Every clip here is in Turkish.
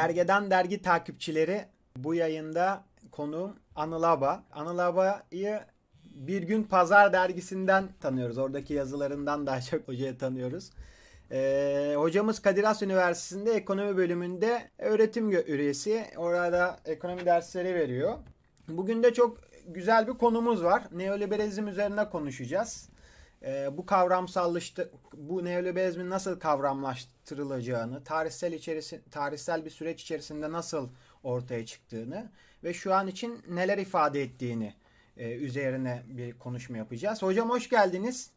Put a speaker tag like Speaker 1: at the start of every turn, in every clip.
Speaker 1: Gergedan Dergi takipçileri bu yayında konuğum Anıl Aba. Anıl Aba'yı Bir Gün Pazar dergisinden tanıyoruz. Oradaki yazılarından daha çok hocayı tanıyoruz. Ee, hocamız Kadir Has Üniversitesi'nde ekonomi bölümünde öğretim üyesi. Orada ekonomi dersleri veriyor. Bugün de çok güzel bir konumuz var. Neoliberalizm üzerine konuşacağız. Ee, bu kavramsallaştı bu neoliberalizmin nasıl kavramlaştırılacağını, tarihsel içerisi tarihsel bir süreç içerisinde nasıl ortaya çıktığını ve şu an için neler ifade ettiğini e, üzerine bir konuşma yapacağız. Hocam hoş geldiniz.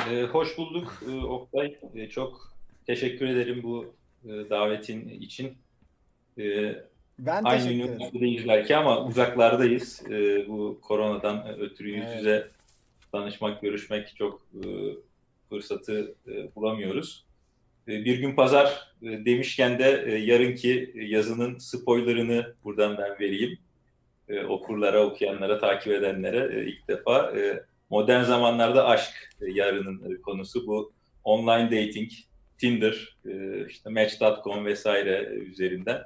Speaker 2: Ee, hoş bulduk ee, Oktay. Ee, çok teşekkür ederim bu e, davetin için. Ee, ben Aynı üniversitedeyiz belki ama uzaklardayız. Ee, bu koronadan ötürü yüz yüze evet. tanışmak, görüşmek çok e, fırsatı e, bulamıyoruz. E, bir gün pazar demişken de yarınki yazının spoilerını buradan ben vereyim. Okurlara, okuyanlara, takip edenlere ilk defa modern zamanlarda aşk yarının konusu bu online dating, Tinder, işte Match.com vesaire üzerinden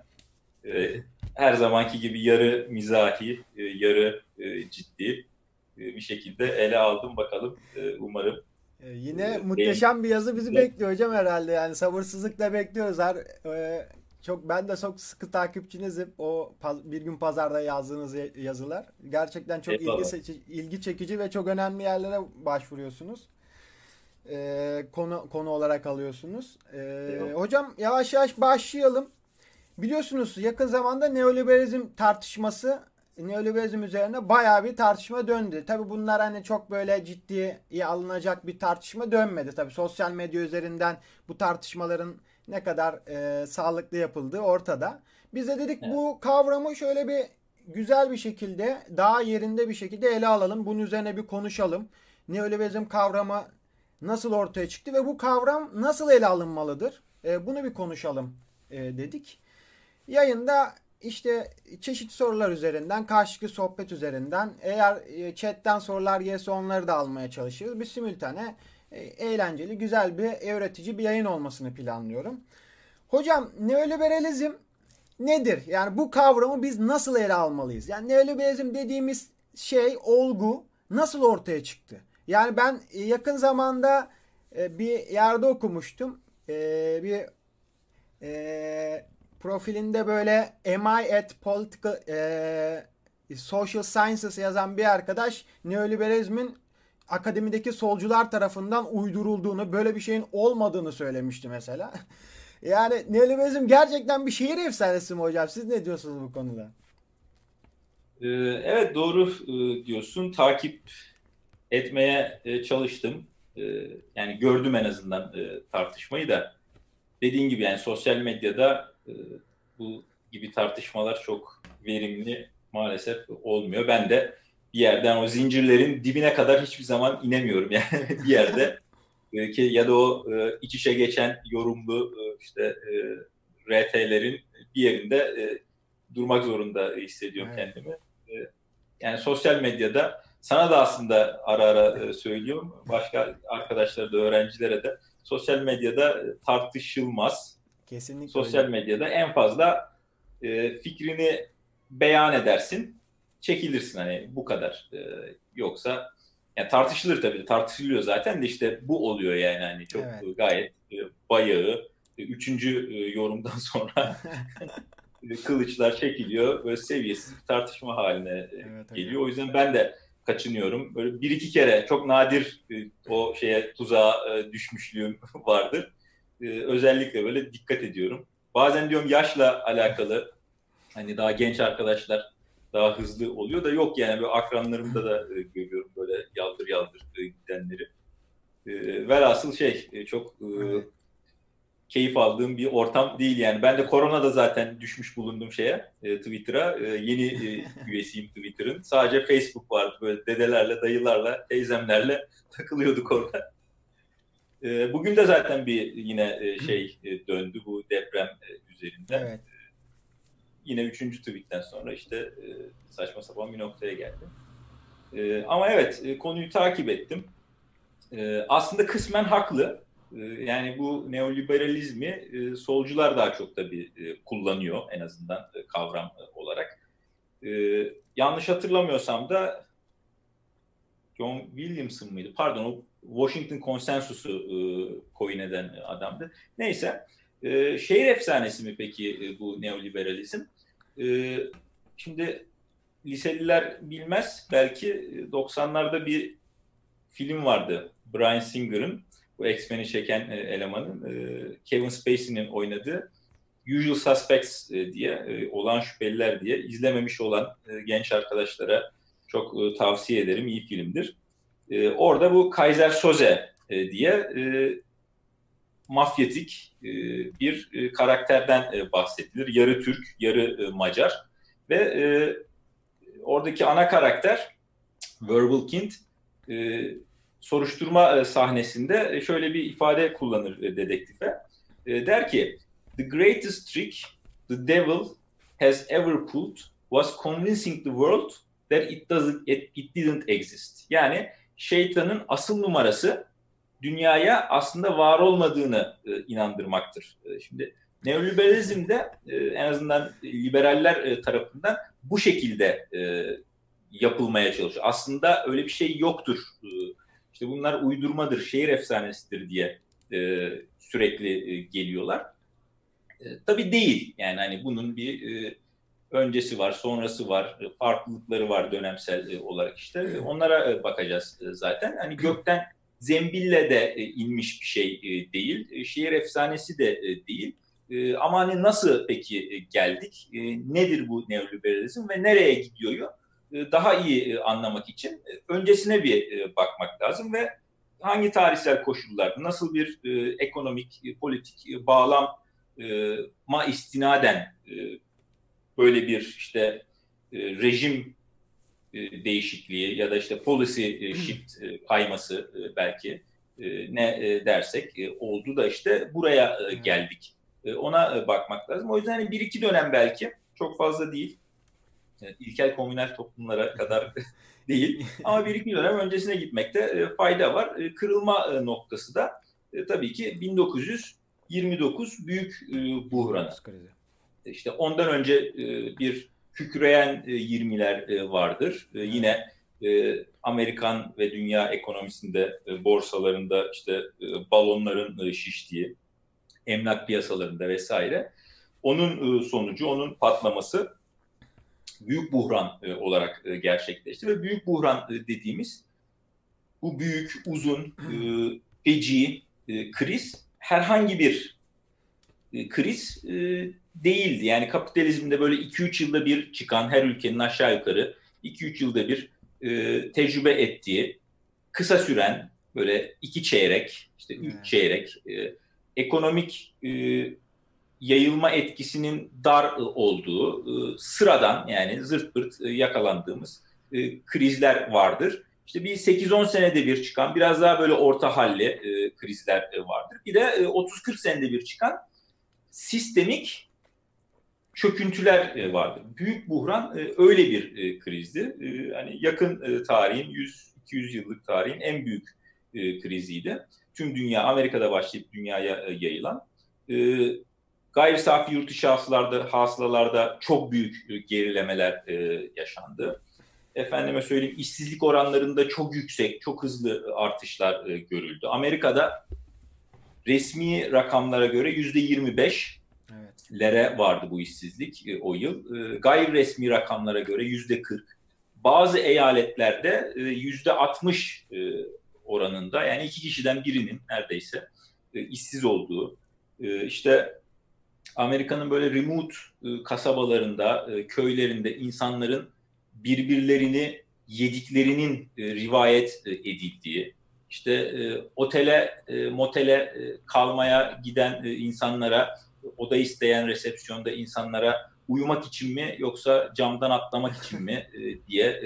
Speaker 2: her zamanki gibi yarı mizahi, yarı ciddi bir şekilde ele aldım bakalım. Umarım
Speaker 1: Yine muhteşem bir yazı bizi bekliyor hocam herhalde. Yani sabırsızlıkla bekliyoruz. Her çok ben de çok sıkı takipçinizim. O bir gün pazarda yazdığınız yazılar. Gerçekten çok ilgi, ilgi çekici ve çok önemli yerlere başvuruyorsunuz. Ee, konu konu olarak alıyorsunuz. Ee, hocam yavaş yavaş başlayalım. Biliyorsunuz yakın zamanda neoliberalizm tartışması neoliberalizm üzerine bayağı bir tartışma döndü. Tabi bunlar hani çok böyle ciddiye alınacak bir tartışma dönmedi. Tabi sosyal medya üzerinden bu tartışmaların ne kadar e, sağlıklı yapıldığı ortada. Biz de dedik evet. bu kavramı şöyle bir güzel bir şekilde daha yerinde bir şekilde ele alalım. Bunun üzerine bir konuşalım. Neoliberalizm kavramı nasıl ortaya çıktı ve bu kavram nasıl ele alınmalıdır? E, bunu bir konuşalım e, dedik. Yayında işte çeşitli sorular üzerinden, karşılıklı sohbet üzerinden eğer e, chatten sorular gelirse onları da almaya çalışıyoruz. Bir simültane e, eğlenceli, güzel bir öğretici bir yayın olmasını planlıyorum. Hocam neoliberalizm nedir? Yani bu kavramı biz nasıl ele almalıyız? Yani neoliberalizm dediğimiz şey, olgu nasıl ortaya çıktı? Yani ben yakın zamanda e, bir yerde okumuştum. E, bir profilinde böyle MI at Political Social Sciences yazan bir arkadaş neoliberalizmin akademideki solcular tarafından uydurulduğunu, böyle bir şeyin olmadığını söylemişti mesela. yani neoliberalizm gerçekten bir şehir efsanesi mi hocam? Siz ne diyorsunuz bu konuda?
Speaker 2: Ee, evet doğru e, diyorsun. Takip etmeye e, çalıştım. E, yani gördüm en azından tartışmayı da. Dediğin gibi yani sosyal medyada bu gibi tartışmalar çok verimli maalesef olmuyor. Ben de bir yerden o zincirlerin dibine kadar hiçbir zaman inemiyorum yani bir yerde ki ya da o e, iç içe geçen yorumlu e, işte e, RT'lerin bir yerinde e, durmak zorunda hissediyorum evet. kendimi. E, yani sosyal medyada sana da aslında ara ara e, söylüyorum. Başka arkadaşlara da öğrencilere de sosyal medyada tartışılmaz. Kesinlikle. Sosyal öyle. medyada en fazla e, fikrini beyan edersin çekilirsin hani bu kadar. Ee, yoksa yani tartışılır tabii tartışılıyor zaten de işte bu oluyor yani hani çok evet. gayet e, bayağı e, üçüncü e, yorumdan sonra kılıçlar çekiliyor böyle seviyesiz bir tartışma haline evet, geliyor. Evet. O yüzden ben de kaçınıyorum. Böyle bir iki kere çok nadir o şeye tuzağa düşmüşlüğüm vardır. Özellikle böyle dikkat ediyorum. Bazen diyorum yaşla alakalı hani daha genç arkadaşlar daha hızlı oluyor da yok yani böyle akranlarımda da e, görüyorum böyle yaldır yaldır e, gidenleri. E, velhasıl şey e, çok e, keyif aldığım bir ortam değil yani. Ben de koronada zaten düşmüş bulundum şeye e, Twitter'a. E, yeni e, üyesiyim Twitter'ın. Sadece Facebook vardı böyle dedelerle, dayılarla, teyzemlerle takılıyorduk orada. E, bugün de zaten bir yine e, şey e, döndü bu deprem e, üzerinden. Evet yine üçüncü tweetten sonra işte e, saçma sapan bir noktaya geldi. E, ama evet e, konuyu takip ettim. E, aslında kısmen haklı. yani bu neoliberalizmi solcular daha çok tabii kullanıyor en azından kavram olarak. Yanlış hatırlamıyorsam da John Williamson mıydı? Pardon o Washington konsensusu coin eden adamdı. Neyse. Şehir efsanesi mi peki bu neoliberalizm? Şimdi liseliler bilmez. Belki 90'larda bir film vardı. Brian Singer'ın bu X-Men'i çeken e, elemanın e, Kevin Spacey'nin oynadığı Usual Suspects e, diye e, olan şüpheliler diye izlememiş olan e, genç arkadaşlara çok e, tavsiye ederim. İyi filmdir. E, orada bu Kaiser Soze e, diye e, mafyatik e, bir e, karakterden e, bahsedilir. Yarı Türk, yarı e, Macar ve e, oradaki ana karakter Verbal Kint e, soruşturma e, sahnesinde e, şöyle bir ifade kullanır e, dedektife. Der ki, The greatest trick the devil has ever pulled was convincing the world that it doesn't it, it didn't exist. Yani şeytanın asıl numarası dünyaya aslında var olmadığını e, inandırmaktır. E, şimdi neoliberalizmde e, en azından liberaller e, tarafından bu şekilde e, yapılmaya çalışıyor. Aslında öyle bir şey yoktur. E, işte bunlar uydurmadır, şehir efsanesidir diye e, sürekli e, geliyorlar. E, tabii değil. Yani hani bunun bir e, öncesi var, sonrası var, e, farklılıkları var dönemsel e, olarak işte. E, onlara bakacağız zaten. Hani gökten zembille de inmiş bir şey değil. Şehir efsanesi de değil. Ama hani nasıl peki geldik? Nedir bu neoliberalizm ve nereye gidiyor? Daha iyi anlamak için öncesine bir bakmak lazım ve hangi tarihsel koşullarda nasıl bir ekonomik, politik bağlama istinaden böyle bir işte rejim değişikliği ya da işte policy shift kayması belki ne dersek oldu da işte buraya geldik. Ona bakmak lazım. O yüzden hani bir iki dönem belki çok fazla değil ilkel komünel toplumlara kadar değil. Ama bir iki dönem öncesine gitmekte e, fayda var. E, kırılma e, noktası da tabii ki 1929 büyük buhranı. İşte ondan önce bir kükreyen 20'ler vardır. Yine Amerikan ve dünya ekonomisinde, borsalarında işte balonların şiştiği, emlak piyasalarında vesaire. Onun sonucu, onun patlaması büyük buhran e, olarak e, gerçekleşti ve büyük buhran e, dediğimiz bu büyük, uzun, e, feci e, kriz herhangi bir e, kriz e, değildi. Yani kapitalizmde böyle 2-3 yılda bir çıkan her ülkenin aşağı yukarı 2-3 yılda bir e, tecrübe ettiği kısa süren böyle iki çeyrek, işte üç hmm. çeyrek e, ekonomik e, yayılma etkisinin dar olduğu ıı, sıradan yani zırt pırt ıı, yakalandığımız krizler vardır. İşte bir 8-10 senede bir çıkan biraz daha böyle orta halli krizler vardır. Bir de 30-40 senede bir çıkan sistemik çöküntüler vardır. Büyük buhran öyle bir krizdi. Hani yakın tarihin 100-200 yıllık tarihin en büyük kriziydi. Tüm dünya Amerika'da başlayıp dünyaya yayılan Gayri safi yurt içi hasılarda, hasılalarda çok büyük e, gerilemeler e, yaşandı. Efendime söyleyeyim işsizlik oranlarında çok yüksek, çok hızlı artışlar e, görüldü. Amerika'da resmi rakamlara göre yüzde 25 lere vardı bu işsizlik e, o yıl. E, gayri resmi rakamlara göre yüzde 40. Bazı eyaletlerde e, yüzde 60 e, oranında yani iki kişiden birinin neredeyse e, işsiz olduğu. E, işte Amerika'nın böyle remote e, kasabalarında, e, köylerinde insanların birbirlerini yediklerinin e, rivayet edildiği, işte otele, motele kalmaya giden insanlara, oda isteyen resepsiyonda insanlara uyumak için mi yoksa camdan atlamak için mi diye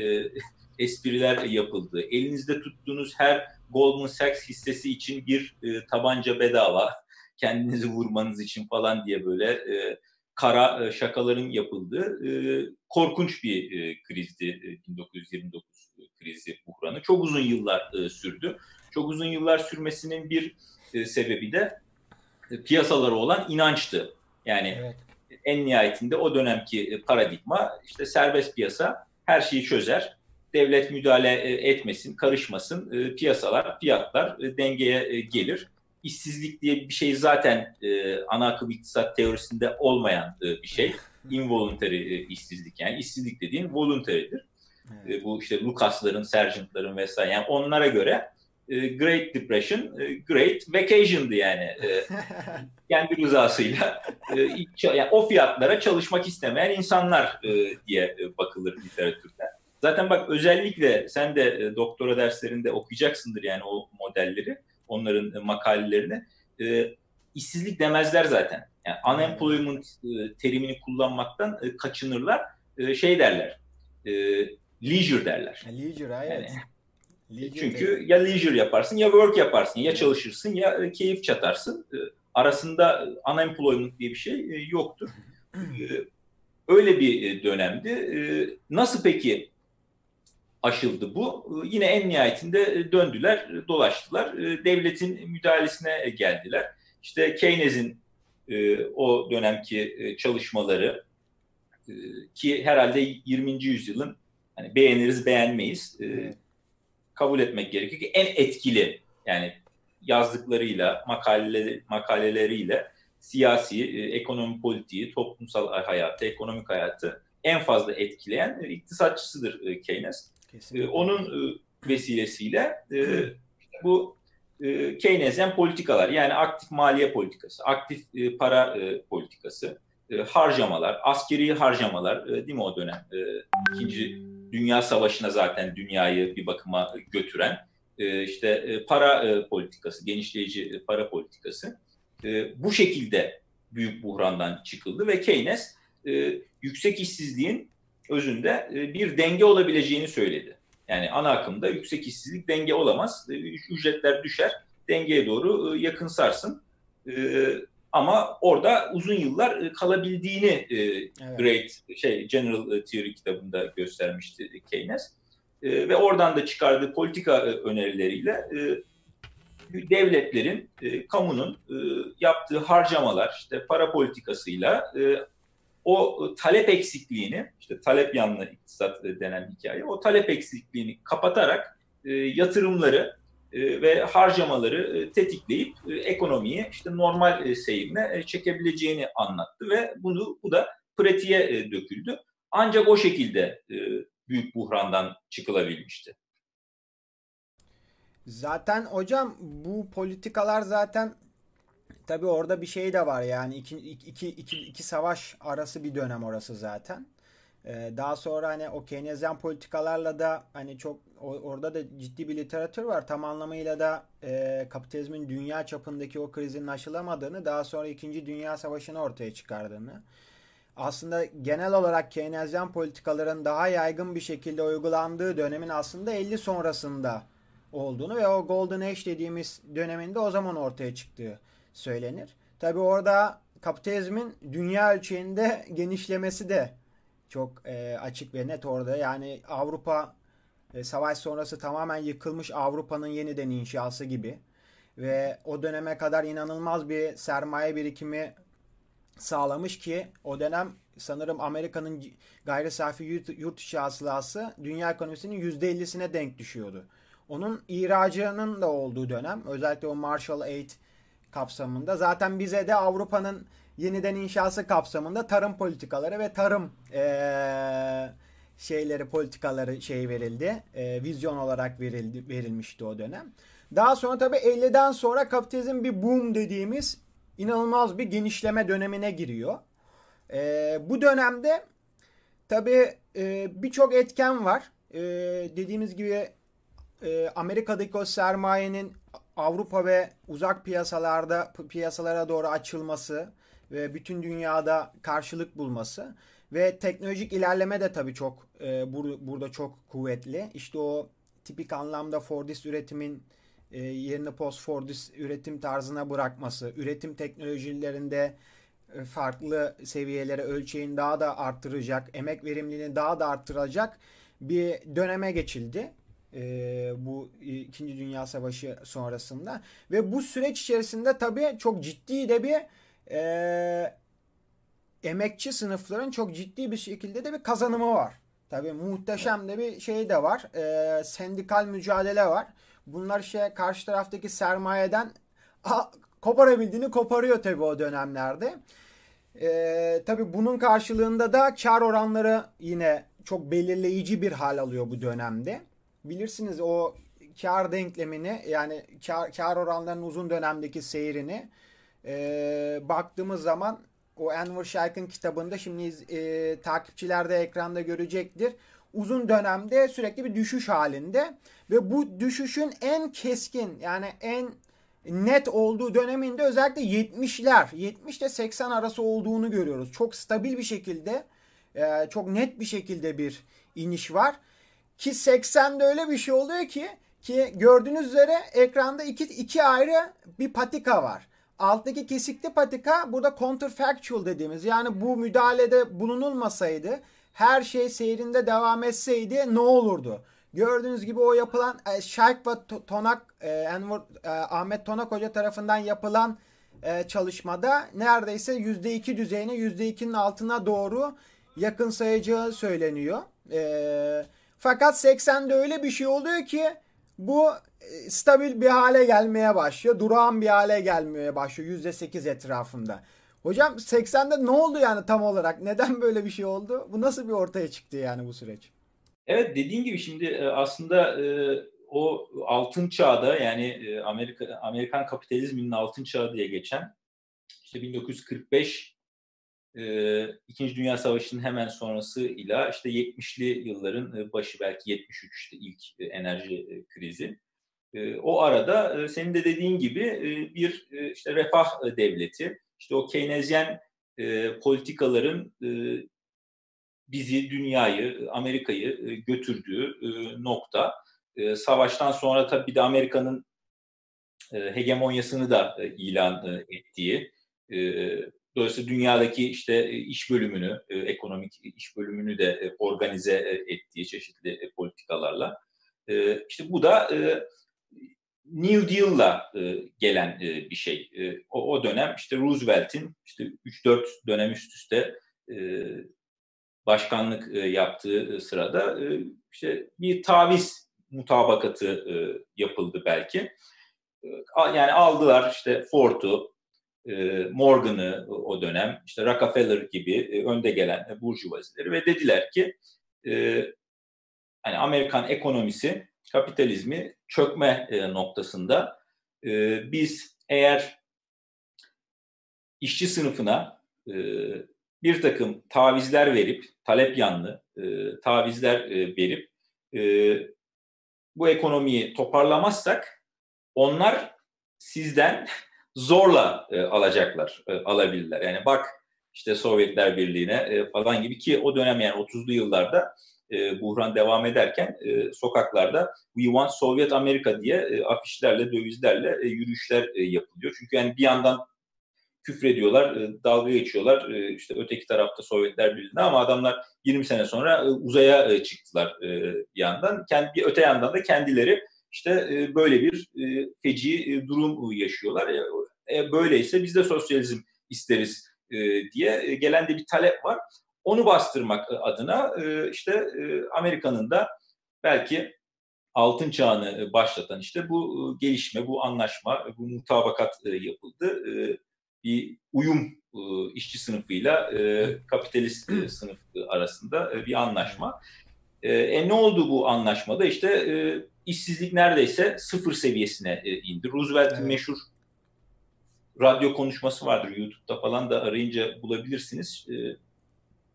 Speaker 2: espriler yapıldı. Elinizde tuttuğunuz her Goldman Sachs hissesi için bir tabanca bedava kendinizi vurmanız için falan diye böyle e, kara e, şakaların yapıldığı e, korkunç bir e, krizdi e, 1929 krizi buhranı. Çok uzun yıllar e, sürdü. Çok uzun yıllar sürmesinin bir sebebi de piyasalara olan inançtı. Yani evet. en nihayetinde o dönemki paradigma işte serbest piyasa her şeyi çözer. Devlet müdahale etmesin, karışmasın. Piyasalar, fiyatlar dengeye gelir. İşsizlik diye bir şey zaten ana akım iktisat teorisinde olmayan bir şey. Involuntary işsizlik yani işsizlik dediğin voluntary'dir. Evet. Bu işte Lucas'ların, Sergeant'ların vesaire yani onlara göre e, Great Depression, e, Great Vacation'dı yani. E, kendi rızasıyla. yani o fiyatlara çalışmak istemeyen insanlar diye bakılır literatürde. Zaten bak özellikle sen de doktora derslerinde okuyacaksındır yani o modelleri, onların makalelerini. İşsizlik demezler zaten. Yani unemployment terimini kullanmaktan kaçınırlar. Şey derler, leisure derler.
Speaker 1: Leisure evet. Yani,
Speaker 2: Leisure Çünkü ya leisure yaparsın ya work yaparsın ya çalışırsın ya e, keyif çatarsın. E, arasında unemployment diye bir şey e, yoktur. Öyle bir dönemdi. Nasıl peki aşıldı bu? Yine en nihayetinde döndüler, dolaştılar. Devletin müdahalesine geldiler. İşte Keynes'in o dönemki çalışmaları ki herhalde 20. yüzyılın hani beğeniriz beğenmeyiz. Evet kabul etmek gerekiyor ki en etkili yani yazdıklarıyla, makaleleri, makaleleriyle siyasi, e, ekonomi politiği, toplumsal hayatı, ekonomik hayatı en fazla etkileyen e, iktisatçısıdır e, Keynes. Kesinlikle. Onun vesilesiyle bu Keynesyen politikalar yani aktif maliye politikası, aktif para politikası, harcamalar, askeri harcamalar değil mi o dönem? ikinci Dünya Savaşı'na zaten dünyayı bir bakıma götüren e, işte e, para e, politikası, genişleyici para politikası bu şekilde büyük buhrandan çıkıldı ve Keynes yüksek işsizliğin özünde bir denge olabileceğini söyledi. Yani ana akımda yüksek işsizlik denge olamaz. Ücretler düşer, dengeye doğru yakınsarsın. Ama orada uzun yıllar e, kalabildiğini e, evet. Great şey General Theory kitabında göstermişti Keynes. E, ve oradan da çıkardığı politika önerileriyle devletlerin, kamunun yaptığı harcamalar, işte para politikasıyla o talep eksikliğini, işte talep yanlı iktisat denen hikaye, o talep eksikliğini kapatarak yatırımları e, ve harcamaları e, tetikleyip e, ekonomiyi işte normal seyrine çekebileceğini anlattı ve bunu bu da pratiğe döküldü. Ancak o şekilde büyük buhrandan çıkılabilmişti.
Speaker 1: Zaten hocam bu politikalar zaten tabii orada bir şey de var yani iki, iki, iki, iki savaş arası bir dönem orası zaten. Ee, daha sonra hani o Keynesyen politikalarla da hani çok orada da ciddi bir literatür var. Tam anlamıyla da e, kapitalizmin dünya çapındaki o krizin aşılamadığını daha sonra 2. Dünya Savaşı'nı ortaya çıkardığını aslında genel olarak Keynesyen politikaların daha yaygın bir şekilde uygulandığı dönemin aslında 50 sonrasında olduğunu ve o Golden Age dediğimiz döneminde o zaman ortaya çıktığı söylenir. Tabi orada kapitalizmin dünya ölçeğinde genişlemesi de çok e, açık ve net orada. Yani Avrupa e, savaş sonrası tamamen yıkılmış Avrupa'nın yeniden inşası gibi. Ve o döneme kadar inanılmaz bir sermaye birikimi sağlamış ki o dönem sanırım Amerika'nın gayri safi yurt, yurt içi hasılası dünya ekonomisinin %50'sine denk düşüyordu. Onun ihracının da olduğu dönem özellikle o Marshall Aid kapsamında zaten bize de Avrupa'nın yeniden inşası kapsamında tarım politikaları ve tarım ee, şeyleri politikaları şey verildi. E, vizyon olarak verildi verilmişti o dönem. Daha sonra tabii 50'den sonra kapitalizm bir boom dediğimiz inanılmaz bir genişleme dönemine giriyor. E, bu dönemde tabii e, birçok etken var. E, dediğimiz gibi e, Amerika'daki o sermayenin Avrupa ve uzak piyasalarda piyasalara doğru açılması ve bütün dünyada karşılık bulması ve teknolojik ilerleme de tabii çok e, bur burada çok kuvvetli. İşte o tipik anlamda Fordist üretimin e, yerini post Fordist üretim tarzına bırakması, üretim teknolojilerinde e, farklı seviyelere ölçeğin daha da arttıracak, emek verimliliğini daha da arttıracak bir döneme geçildi. e, bu İkinci Dünya Savaşı sonrasında ve bu süreç içerisinde tabii çok ciddi de bir e, emekçi sınıfların çok ciddi bir şekilde de bir kazanımı var. Tabii muhteşem de bir şey de var. E, sendikal mücadele var. Bunlar işte karşı taraftaki sermayeden a, koparabildiğini koparıyor tabii o dönemlerde. E, tabii bunun karşılığında da kar oranları yine çok belirleyici bir hal alıyor bu dönemde. Bilirsiniz o kar denklemini yani kar, kar oranlarının uzun dönemdeki seyrini e, baktığımız zaman o Enver Şayk'ın kitabında şimdi e, takipçiler de ekranda görecektir. Uzun dönemde sürekli bir düşüş halinde ve bu düşüşün en keskin yani en net olduğu döneminde özellikle 70'ler 70 ile 80 arası olduğunu görüyoruz. Çok stabil bir şekilde e, çok net bir şekilde bir iniş var. Ki 80'de öyle bir şey oluyor ki ki gördüğünüz üzere ekranda iki, iki ayrı bir patika var. Alttaki kesikli patika burada counterfactual dediğimiz yani bu müdahalede bulunulmasaydı her şey seyrinde devam etseydi ne olurdu? Gördüğünüz gibi o yapılan e, Şark ve Tonak e, Enver, e, Ahmet Tonak Hoca tarafından yapılan e, çalışmada neredeyse %2 düzeyine %2'nin altına doğru yakın sayacağı söyleniyor. E, fakat 80'de öyle bir şey oluyor ki bu e, stabil bir hale gelmeye başlıyor. Durağan bir hale gelmeye başlıyor %8 etrafında. Hocam 80'de ne oldu yani tam olarak? Neden böyle bir şey oldu? Bu nasıl bir ortaya çıktı yani bu süreç?
Speaker 2: Evet dediğin gibi şimdi e, aslında e, o altın çağda yani Amerika Amerikan kapitalizminin altın çağı diye geçen işte 1945 İkinci Dünya Savaşı'nın hemen sonrasıyla işte 70'li yılların başı belki 73 işte ilk enerji krizi. O arada senin de dediğin gibi bir işte refah devleti, işte o Keynesyen politikaların bizi, dünyayı, Amerika'yı götürdüğü nokta. Savaştan sonra tabii bir de Amerika'nın hegemonyasını da ilan ettiği, Dolayısıyla dünyadaki işte iş bölümünü, ekonomik iş bölümünü de organize ettiği çeşitli politikalarla. işte bu da New Deal'la gelen bir şey. O, o dönem işte Roosevelt'in işte 3-4 dönem üst üste başkanlık yaptığı sırada işte bir taviz mutabakatı yapıldı belki. Yani aldılar işte Ford'u, Morgan'ı o dönem, işte Rockefeller gibi önde gelen burjuvazileri ve dediler ki hani Amerikan ekonomisi kapitalizmi çökme noktasında biz eğer işçi sınıfına bir takım tavizler verip talep yanlı tavizler verip bu ekonomiyi toparlamazsak onlar sizden zorla e, alacaklar, e, alabilirler. Yani bak işte Sovyetler Birliği'ne e, falan gibi ki o dönem yani 30'lu yıllarda e, buhran devam ederken e, sokaklarda We Want Soviet America diye e, afişlerle, dövizlerle e, yürüyüşler e, yapılıyor. Çünkü yani bir yandan küfrediyorlar, e, dalga geçiyorlar e, işte öteki tarafta Sovyetler Birliği'nde ama adamlar 20 sene sonra e, uzaya e, çıktılar e, bir yandan. Kendi, öte yandan da kendileri işte e, böyle bir e, feci e, durum yaşıyorlar. E, e, böyleyse biz de sosyalizm isteriz e, diye e, gelen de bir talep var. Onu bastırmak adına e, işte e, Amerika'nın da belki altın çağını başlatan işte bu gelişme, bu anlaşma, bu mutabakat yapıldı. Bir uyum işçi sınıfıyla kapitalist sınıf arasında bir anlaşma. E ne oldu bu anlaşmada? İşte işsizlik neredeyse sıfır seviyesine indi. Roosevelt'in evet. meşhur radyo konuşması vardır YouTube'da falan da arayınca bulabilirsiniz. E,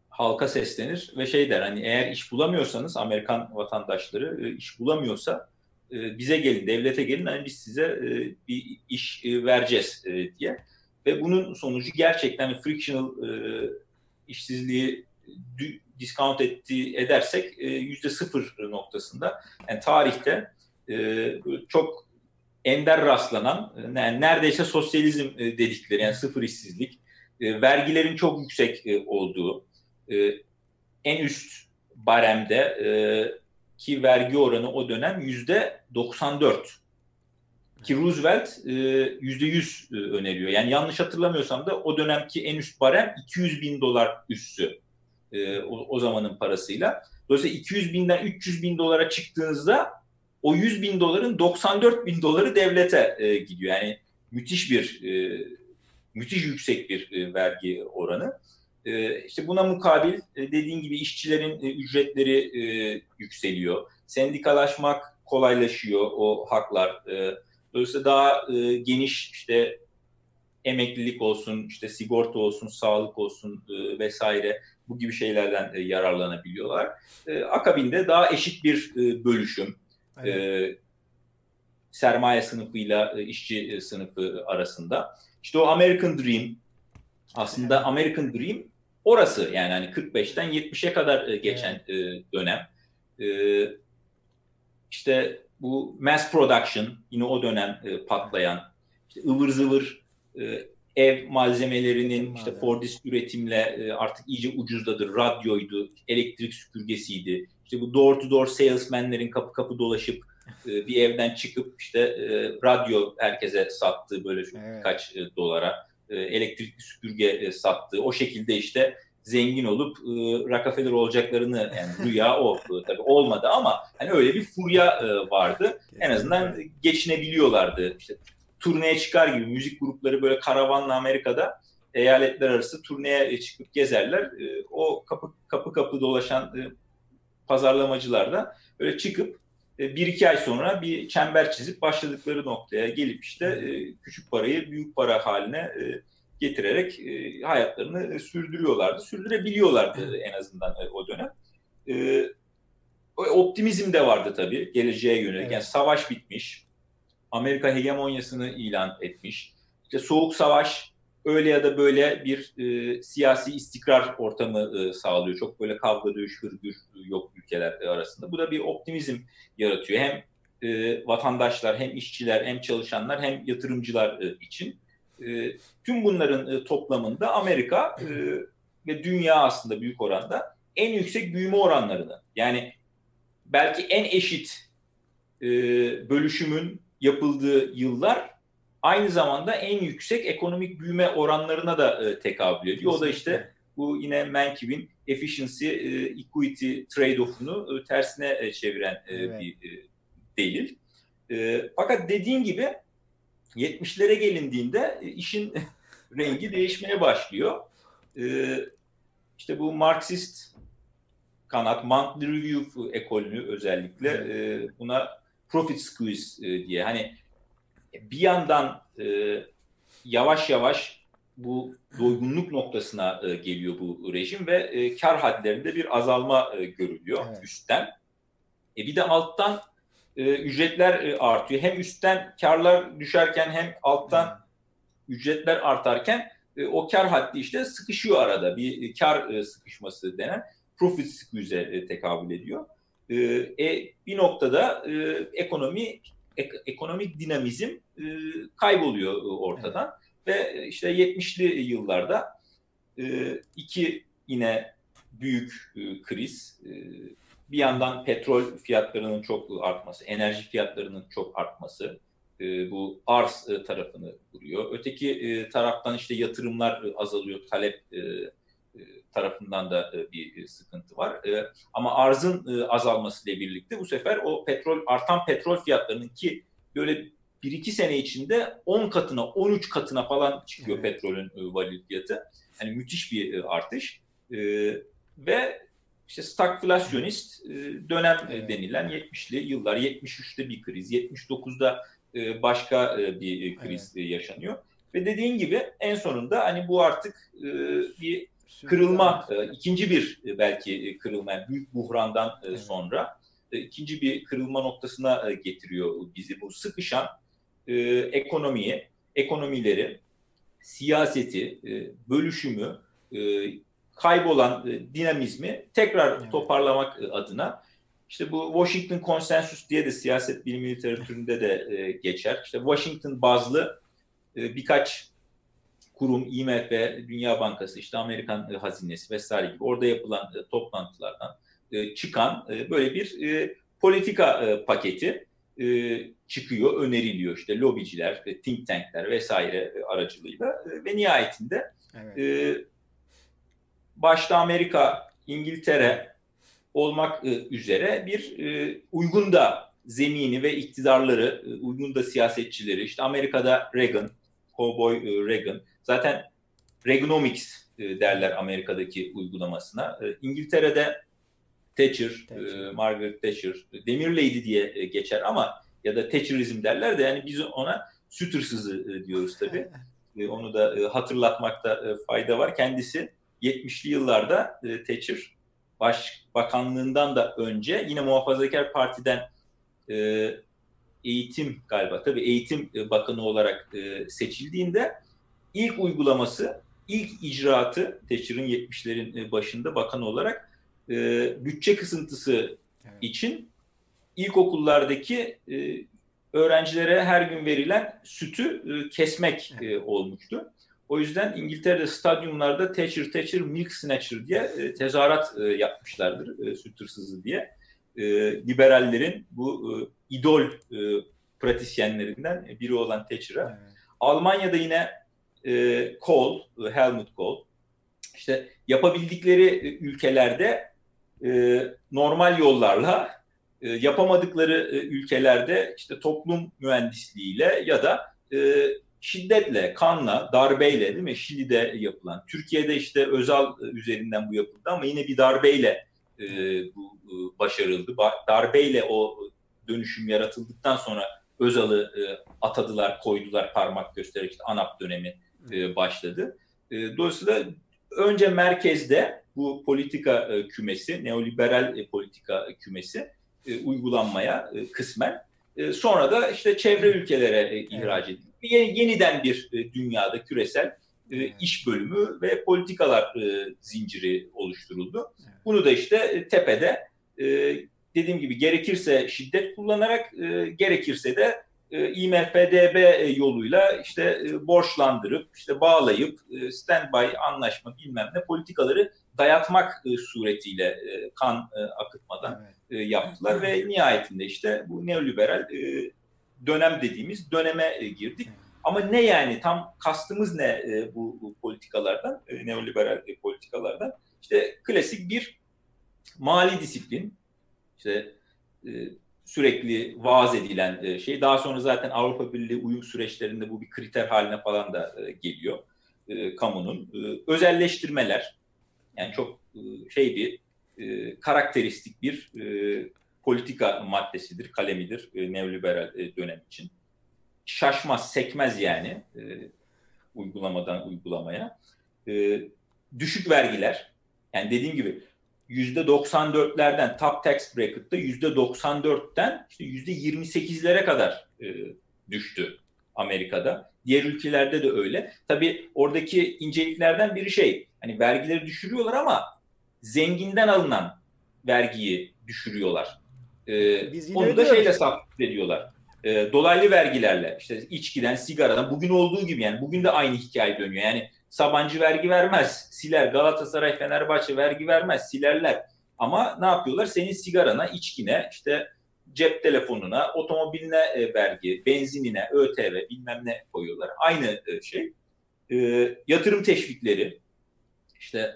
Speaker 2: halka seslenir ve şey der hani eğer iş bulamıyorsanız Amerikan vatandaşları e, iş bulamıyorsa e, bize gelin, devlete gelin hani biz size e, bir iş e, vereceğiz e, diye. Ve bunun sonucu gerçekten frictional e, işsizliği discount etti, edersek yüzde sıfır noktasında. Yani tarihte e, çok ender rastlanan yani neredeyse sosyalizm e, dedikleri yani sıfır işsizlik, e, vergilerin çok yüksek e, olduğu, en üst baremde ki vergi oranı o dönem yüzde 94. Ki Roosevelt yüzde yüz öneriyor. Yani yanlış hatırlamıyorsam da o dönemki en üst barem 200 bin dolar üssü o, o zamanın parasıyla. Dolayısıyla 200 binden 300 bin dolara çıktığınızda o 100 bin doların 94 bin doları devlete e, gidiyor. Yani müthiş bir e, müthiş yüksek bir e, vergi oranı. E, işte buna mukabil e, dediğin gibi işçilerin e, ücretleri e, yükseliyor. Sendikalaşmak kolaylaşıyor o haklar. E, dolayısıyla daha e, geniş işte emeklilik olsun, işte sigorta olsun, sağlık olsun e, vesaire bu gibi şeylerden e, yararlanabiliyorlar. E, akabinde daha eşit bir e, bölüşüm, e, sermaye sınıfıyla e, işçi e, sınıfı arasında. İşte o American Dream aslında American Dream orası yani hani 45'ten 70'e kadar e, geçen e, dönem. E, işte bu mass production yine o dönem e, patlayan işte ıvır zıvır e, ev malzemelerinin işte Fordist üretimle e, artık iyice ucuzladı. Radyoydu, elektrik süpürgesiydi. İşte bu door to door salesmenlerin kapı kapı dolaşıp e, bir evden çıkıp işte e, radyo herkese sattığı böyle evet. birkaç dolara elektrikli süpürge sattığı o şekilde işte zengin olup e, Rockefeller olacaklarını yani rüya o tabii olmadı ama hani öyle bir furya vardı. En azından geçinebiliyorlardı. İşte turneye çıkar gibi müzik grupları böyle karavanla Amerika'da eyaletler arası turneye çıkıp gezerler. E, o kapı kapı kapı dolaşan e, pazarlamacılar da böyle çıkıp e, bir iki ay sonra bir çember çizip başladıkları noktaya gelip işte küçük parayı büyük para haline getirerek hayatlarını sürdürüyorlardı. Sürdürebiliyorlardı en azından o dönem. Optimizm de vardı tabii geleceğe yönelik. Evet. Yani savaş bitmiş Amerika hegemonyasını ilan etmiş. İşte Soğuk Savaş öyle ya da böyle bir e, siyasi istikrar ortamı e, sağlıyor. Çok böyle kavga, dövüş, hırgür yok ülkeler arasında. Bu da bir optimizm yaratıyor. Hem e, vatandaşlar, hem işçiler, hem çalışanlar, hem yatırımcılar e, için. E, tüm bunların e, toplamında Amerika e, ve dünya aslında büyük oranda en yüksek büyüme oranlarını yani belki en eşit e, bölüşümün yapıldığı yıllar aynı zamanda en yüksek ekonomik büyüme oranlarına da e, tekabül ediyor. O da işte bu yine Menkib'in efficiency, e, equity trade-off'unu e, tersine e, çeviren e, evet. bir e, delil. E, fakat dediğin gibi 70'lere gelindiğinde e, işin rengi değişmeye başlıyor. E, işte bu Marksist kanat, Monthly Review ekolünü özellikle e, buna profit squeeze e, diye hani bir yandan e, yavaş yavaş bu doygunluk noktasına e, geliyor bu rejim ve e, kar hadlerinde bir azalma e, görülüyor evet. üstten. E, bir de alttan e, ücretler e, artıyor. Hem üstten karlar düşerken hem alttan evet. ücretler artarken e, o kar haddi işte sıkışıyor arada. Bir kar e, sıkışması denen profit squeeze'e e, tekabül ediyor. Ee, e, bir noktada e, ekonomi ek, ekonomik dinamizm e, kayboluyor e, ortadan evet. ve işte 70'li yıllarda e, iki yine büyük e, kriz e, bir yandan petrol fiyatlarının çok artması, enerji fiyatlarının çok artması e, bu arz e, tarafını vuruyor. Öteki e, taraftan işte yatırımlar e, azalıyor, talep e, tarafından da e, bir sıkıntı var. E, ama arzın e, azalmasıyla birlikte bu sefer o petrol artan petrol fiyatlarının ki böyle bir iki sene içinde 10 katına 13 katına falan çıkıyor evet. petrolün varil fiyatı. Yani müthiş bir artış. Ve işte stagflasyonist dönem denilen 70'li yıllar, 73'te bir kriz, 79'da başka bir kriz evet. yaşanıyor. Ve dediğin gibi en sonunda hani bu artık bir kırılma, e, ikinci bir e, belki e, kırılma, yani büyük buhrandan sonra ikinci bir kırılma noktasına getiriyor bizi. Bu sıkışan e, ekonomiyi, ekonomileri, siyaseti, bölüşümü, kaybolan dinamizmi tekrar evet. toparlamak adına işte bu Washington Konsensus diye de siyaset bilimi literatüründe de geçer. İşte Washington bazlı birkaç kurum, IMF, Dünya Bankası, işte Amerikan e, hazinesi vesaire gibi orada yapılan e, toplantılardan e, çıkan böyle bir politika paketi çıkıyor, öneriliyor işte lobiciler, think tankler vesaire aracılığıyla ve nihayetinde evet. başta Amerika, İngiltere olmak üzere bir uygun da zemini ve iktidarları, uygun da siyasetçileri, işte Amerika'da Reagan, Cowboy Reagan, zaten Reaganomics e, derler Amerika'daki uygulamasına. E, İngiltere'de Thatcher, Thatcher. E, Margaret Thatcher, Demir Lady diye geçer ama ya da Thatcherizm derler de yani biz ona süt hırsızı diyoruz tabii. onu da hatırlatmakta fayda var. Kendisi 70'li yıllarda Thatcher başbakanlığından da önce yine Muhafazakar Parti'den eğitim galiba tabii eğitim bakanı olarak seçildiğinde ilk uygulaması, ilk icraatı Thatcher'ın 70'lerin e, başında bakan olarak e, bütçe kısıntısı evet. için ilkokullardaki e, öğrencilere her gün verilen sütü e, kesmek e, olmuştu. O yüzden İngiltere'de stadyumlarda Thatcher Thatcher Milk Snatcher diye e, tezahürat e, yapmışlardır e, süt hırsızı diye. E, liberallerin bu e, idol e, pratisyenlerinden biri olan Thatcher'a. Evet. Almanya'da yine e, Kohl, Helmut Kohl işte yapabildikleri e, ülkelerde e, normal yollarla e, yapamadıkları e, ülkelerde işte toplum mühendisliğiyle ya da e, şiddetle, kanla, darbeyle değil mi? Şili'de yapılan. Türkiye'de işte Özal e, üzerinden bu yapıldı ama yine bir darbeyle e, bu e, başarıldı. Ba darbeyle o dönüşüm yaratıldıktan sonra Özal'ı e, atadılar, koydular parmak göstererek işte ANAP dönemi e, başladı. E, dolayısıyla önce merkezde bu politika e, kümesi, neoliberal e, politika kümesi e, uygulanmaya e, kısmen. E, sonra da işte çevre ülkelere e, ihraç edildi. Yeni, yeniden bir e, dünyada küresel e, iş bölümü ve politikalar e, zinciri oluşturuldu. Bunu da işte e, tepede e, dediğim gibi gerekirse şiddet kullanarak, e, gerekirse de e, IMFDB e, yoluyla işte e, borçlandırıp, işte bağlayıp, e, standby anlaşma bilmem ne politikaları dayatmak e, suretiyle e, kan e, akıtmadan evet. e, yaptılar evet. ve nihayetinde işte bu neoliberal e, dönem dediğimiz döneme e, girdik. Evet. Ama ne yani tam kastımız ne e, bu, bu politikalardan, e, neoliberal e, politikalardan? İşte klasik bir mali disiplin, işte e, sürekli vaaz edilen e, şey. Daha sonra zaten Avrupa Birliği uyum süreçlerinde bu bir kriter haline falan da e, geliyor e, kamunun. Özelleştirmeler, yani çok şey bir karakteristik bir politika maddesidir, kalemidir neoliberal dönem için. Şaşmaz, sekmez yani uygulamadan uygulamaya. Düşük vergiler, yani dediğim gibi %94'lerden top tax bracket'ta %94'ten işte %28'lere kadar e, düştü Amerika'da. Diğer ülkelerde de öyle. Tabii oradaki inceliklerden biri şey, hani vergileri düşürüyorlar ama zenginden alınan vergiyi düşürüyorlar. Ee, Biz onu da şeyle sabit ediyorlar. E, dolaylı vergilerle işte içkiden, sigaradan bugün olduğu gibi yani bugün de aynı hikaye dönüyor. Yani Sabancı vergi vermez, siler. Galatasaray, Fenerbahçe vergi vermez, silerler. Ama ne yapıyorlar? Senin sigarana, içkine, işte cep telefonuna, otomobiline e, vergi, benzinine, ÖTV bilmem ne koyuyorlar. Aynı e, şey. E, yatırım teşvikleri, işte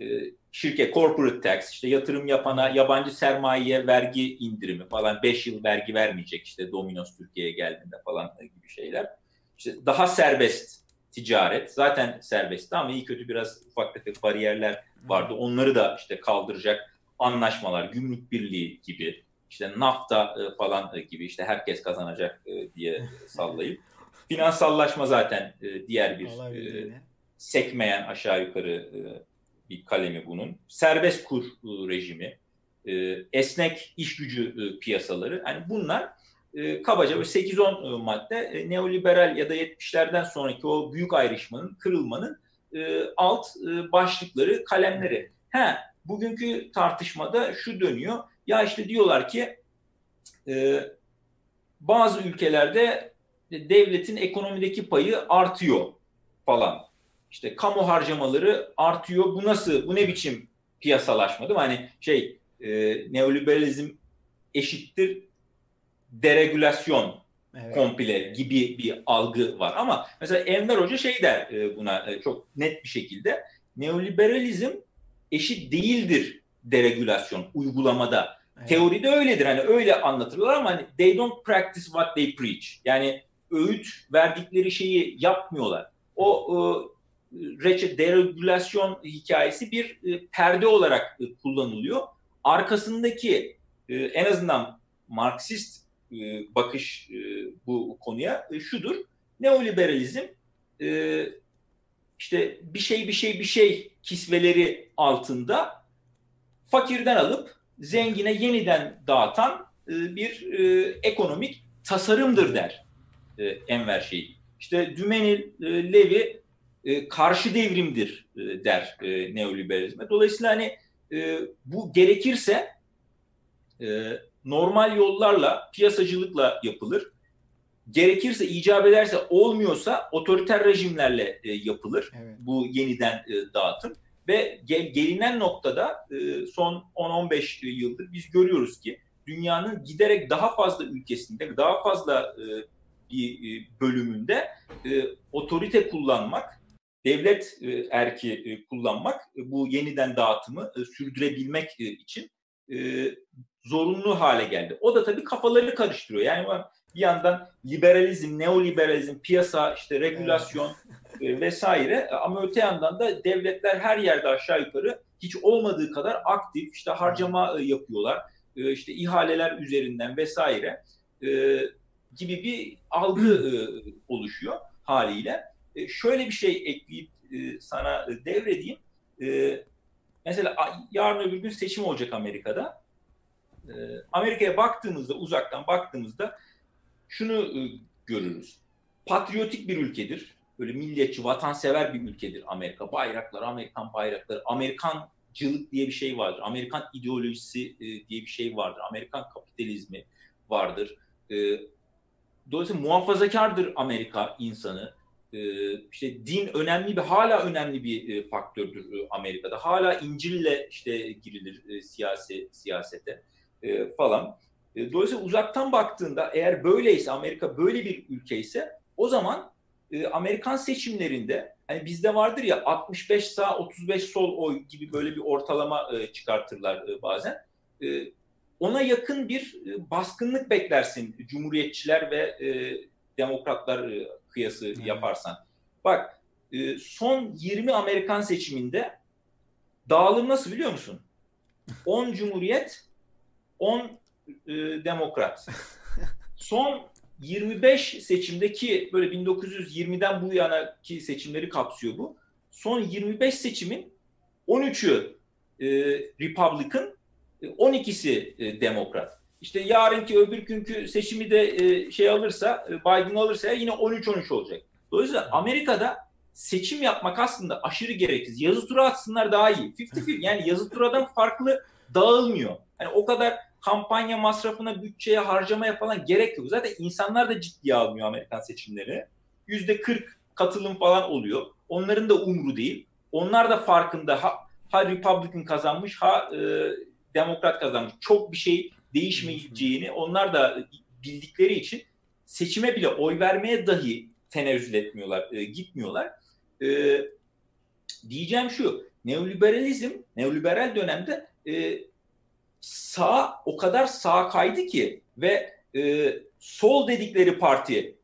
Speaker 2: e, şirket corporate tax, işte yatırım yapana yabancı sermayeye vergi indirimi falan 5 yıl vergi vermeyecek işte Domino's Türkiye'ye geldiğinde falan gibi şeyler. İşte daha serbest ticaret zaten serbestti ama iyi kötü biraz ufak tefek bariyerler vardı. Onları da işte kaldıracak anlaşmalar, gümrük birliği gibi, işte nafta e, falan e, gibi işte herkes kazanacak e, diye sallayıp finansallaşma zaten diğer bir sekmeyen aşağı yukarı bir kalemi bunun. Serbest kur rejimi, esnek iş gücü piyasaları. Yani bunlar e, kabaca 8-10 e, madde e, neoliberal ya da 70'lerden sonraki o büyük ayrışmanın, kırılmanın e, alt e, başlıkları, kalemleri. He, bugünkü tartışmada şu dönüyor. Ya işte diyorlar ki bazı ülkelerde devletin ekonomideki payı artıyor falan. İşte kamu harcamaları artıyor. Bu nasıl, bu ne biçim piyasalaşma değil mi? Hani şey neoliberalizm eşittir deregülasyon evet. komple gibi bir algı var. Ama mesela Enver Hoca şey der e, buna e, çok net bir şekilde neoliberalizm eşit değildir deregülasyon uygulamada. Evet. Teoride öyledir. Hani öyle anlatırlar ama hani they don't practice what they preach. Yani öğüt verdikleri şeyi yapmıyorlar. O e, reçet deregülasyon hikayesi bir e, perde olarak e, kullanılıyor. Arkasındaki e, en azından Marksist e, bakış e, bu konuya e, şudur. Neoliberalizm işte bir şey bir şey bir şey kisveleri altında fakirden alıp zengine yeniden dağıtan bir ekonomik tasarımdır der Enver Şeyh. İşte Dümenil Levi karşı devrimdir der neoliberalizme. Dolayısıyla hani bu gerekirse normal yollarla, piyasacılıkla yapılır. Gerekirse, icap ederse, olmuyorsa otoriter rejimlerle e, yapılır evet. bu yeniden e, dağıtım. Ve gel, gelinen noktada e, son 10-15 yıldır biz görüyoruz ki dünyanın giderek daha fazla ülkesinde, daha fazla e, bir e, bölümünde e, otorite kullanmak, devlet e, erki e, kullanmak, e, bu yeniden dağıtımı e, sürdürebilmek e, için e, zorunlu hale geldi. O da tabii kafaları karıştırıyor. Yani bir yandan liberalizm, neoliberalizm, piyasa, işte regülasyon evet. vesaire ama öte yandan da devletler her yerde aşağı yukarı hiç olmadığı kadar aktif işte harcama yapıyorlar. işte ihaleler üzerinden vesaire gibi bir algı oluşuyor haliyle. Şöyle bir şey ekleyip sana devredeyim. Mesela yarın öbür gün seçim olacak Amerika'da. Ee, Amerika'ya baktığımızda, uzaktan baktığımızda şunu e, görürüz. Patriotik bir ülkedir. Böyle milliyetçi, vatansever bir ülkedir Amerika. Bayraklar, Amerikan bayrakları, Amerikancılık diye bir şey vardır. Amerikan ideolojisi e, diye bir şey vardır. Amerikan kapitalizmi vardır. E, dolayısıyla muhafazakardır Amerika insanı. İşte din önemli bir, hala önemli bir faktördür Amerika'da. Hala İncil'le işte girilir siyasi siyasete e, falan. E, dolayısıyla uzaktan baktığında eğer böyleyse Amerika böyle bir ülke ise o zaman e, Amerikan seçimlerinde hani bizde vardır ya 65 sağ 35 sol oy gibi böyle bir ortalama e, çıkartırlar e, bazen. E, ona yakın bir e, baskınlık beklersin Cumhuriyetçiler ve e, Demokratlar e, kıyası hmm. yaparsan. Bak e, son 20 Amerikan seçiminde dağılım nasıl biliyor musun? 10 Cumhuriyet, 10 e, demokrat. Son 25 seçimdeki böyle 1920'den bu yana ki seçimleri kapsıyor bu. Son 25 seçimin 13'ü e, Republican, 12'si e, e, Demokrat. İşte yarınki öbür günkü seçimi de e, şey alırsa, e, Biden alırsa yine 13-13 olacak. Dolayısıyla Amerika'da seçim yapmak aslında aşırı gereksiz. Yazı tura atsınlar daha iyi. 50-50 yani yazı turadan farklı dağılmıyor. Yani o kadar kampanya masrafına, bütçeye, harcamaya falan gerek yok. Zaten insanlar da ciddiye almıyor Amerikan seçimleri. Yüzde 40 katılım falan oluyor. Onların da umru değil. Onlar da farkında ha, ha Republican kazanmış ha e, Demokrat kazanmış. Çok bir şey değişmeyeceğini onlar da bildikleri için seçime bile oy vermeye dahi tenezzül etmiyorlar, e, gitmiyorlar. E, diyeceğim şu, neoliberalizm, neoliberal dönemde e, sağ o kadar sağ kaydı ki ve e, sol dedikleri parti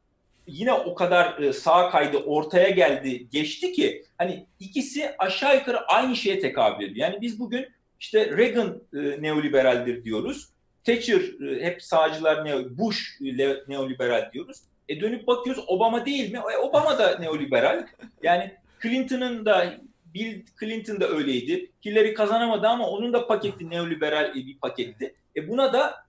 Speaker 2: yine o kadar e, sağ kaydı ortaya geldi geçti ki hani ikisi aşağı yukarı aynı şeye tekabül ediyor. Yani biz bugün işte Reagan e, neoliberaldir diyoruz. Thatcher e, hep sağcılar neo, Bush le, neoliberal diyoruz. E dönüp bakıyoruz Obama değil mi? E, Obama da neoliberal. Yani Clinton'ın da Bill Clinton da öyleydi. Hillary kazanamadı ama onun da paketi neoliberal bir paketti. E buna da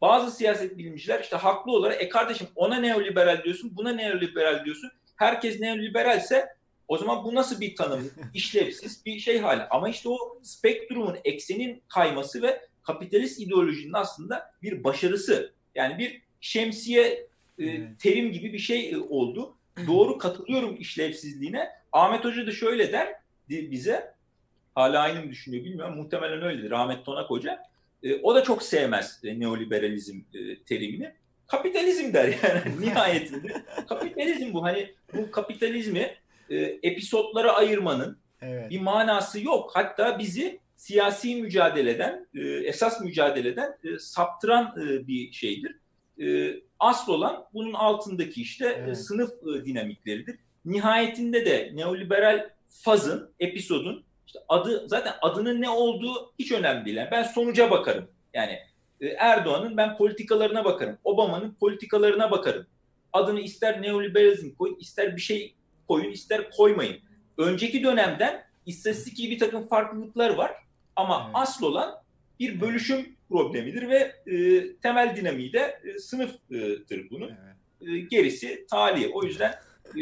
Speaker 2: bazı siyaset bilimciler işte haklı olarak e kardeşim ona neoliberal diyorsun, buna neoliberal diyorsun. Herkes neoliberalse o zaman bu nasıl bir tanım? İşlevsiz bir şey hali. Ama işte o spektrumun eksenin kayması ve kapitalist ideolojinin aslında bir başarısı. Yani bir şemsiye e, terim gibi bir şey e, oldu. Doğru katılıyorum işlevsizliğine. Ahmet Hoca da şöyle der bize hala aynı mı düşünüyor bilmiyorum. Muhtemelen öyledir. Rahmet Tonak Hoca. e, o da çok sevmez e, neoliberalizm e, terimini. Kapitalizm der yani nihayetinde. kapitalizm bu. Hani bu kapitalizmi e, episodlara ayırmanın evet. bir manası yok. Hatta bizi siyasi mücadeleden, e, esas mücadeleden e, saptıran e, bir şeydir. E, asıl olan bunun altındaki işte e, evet. e, sınıf e, dinamikleridir. Nihayetinde de neoliberal fazın, episodun işte adı zaten adının ne olduğu hiç önemli değil. Yani ben sonuca bakarım. Yani e, Erdoğan'ın ben politikalarına bakarım. Obama'nın politikalarına bakarım. Adını ister neoliberalizm koyun, ister bir şey koyun, ister koymayın. Önceki dönemden istatistik bir takım farklılıklar var. Ama evet. asıl olan bir bölüşüm problemidir ve e, temel dinamiği de e, sınıftır bunun. Evet. E, gerisi tali. O yüzden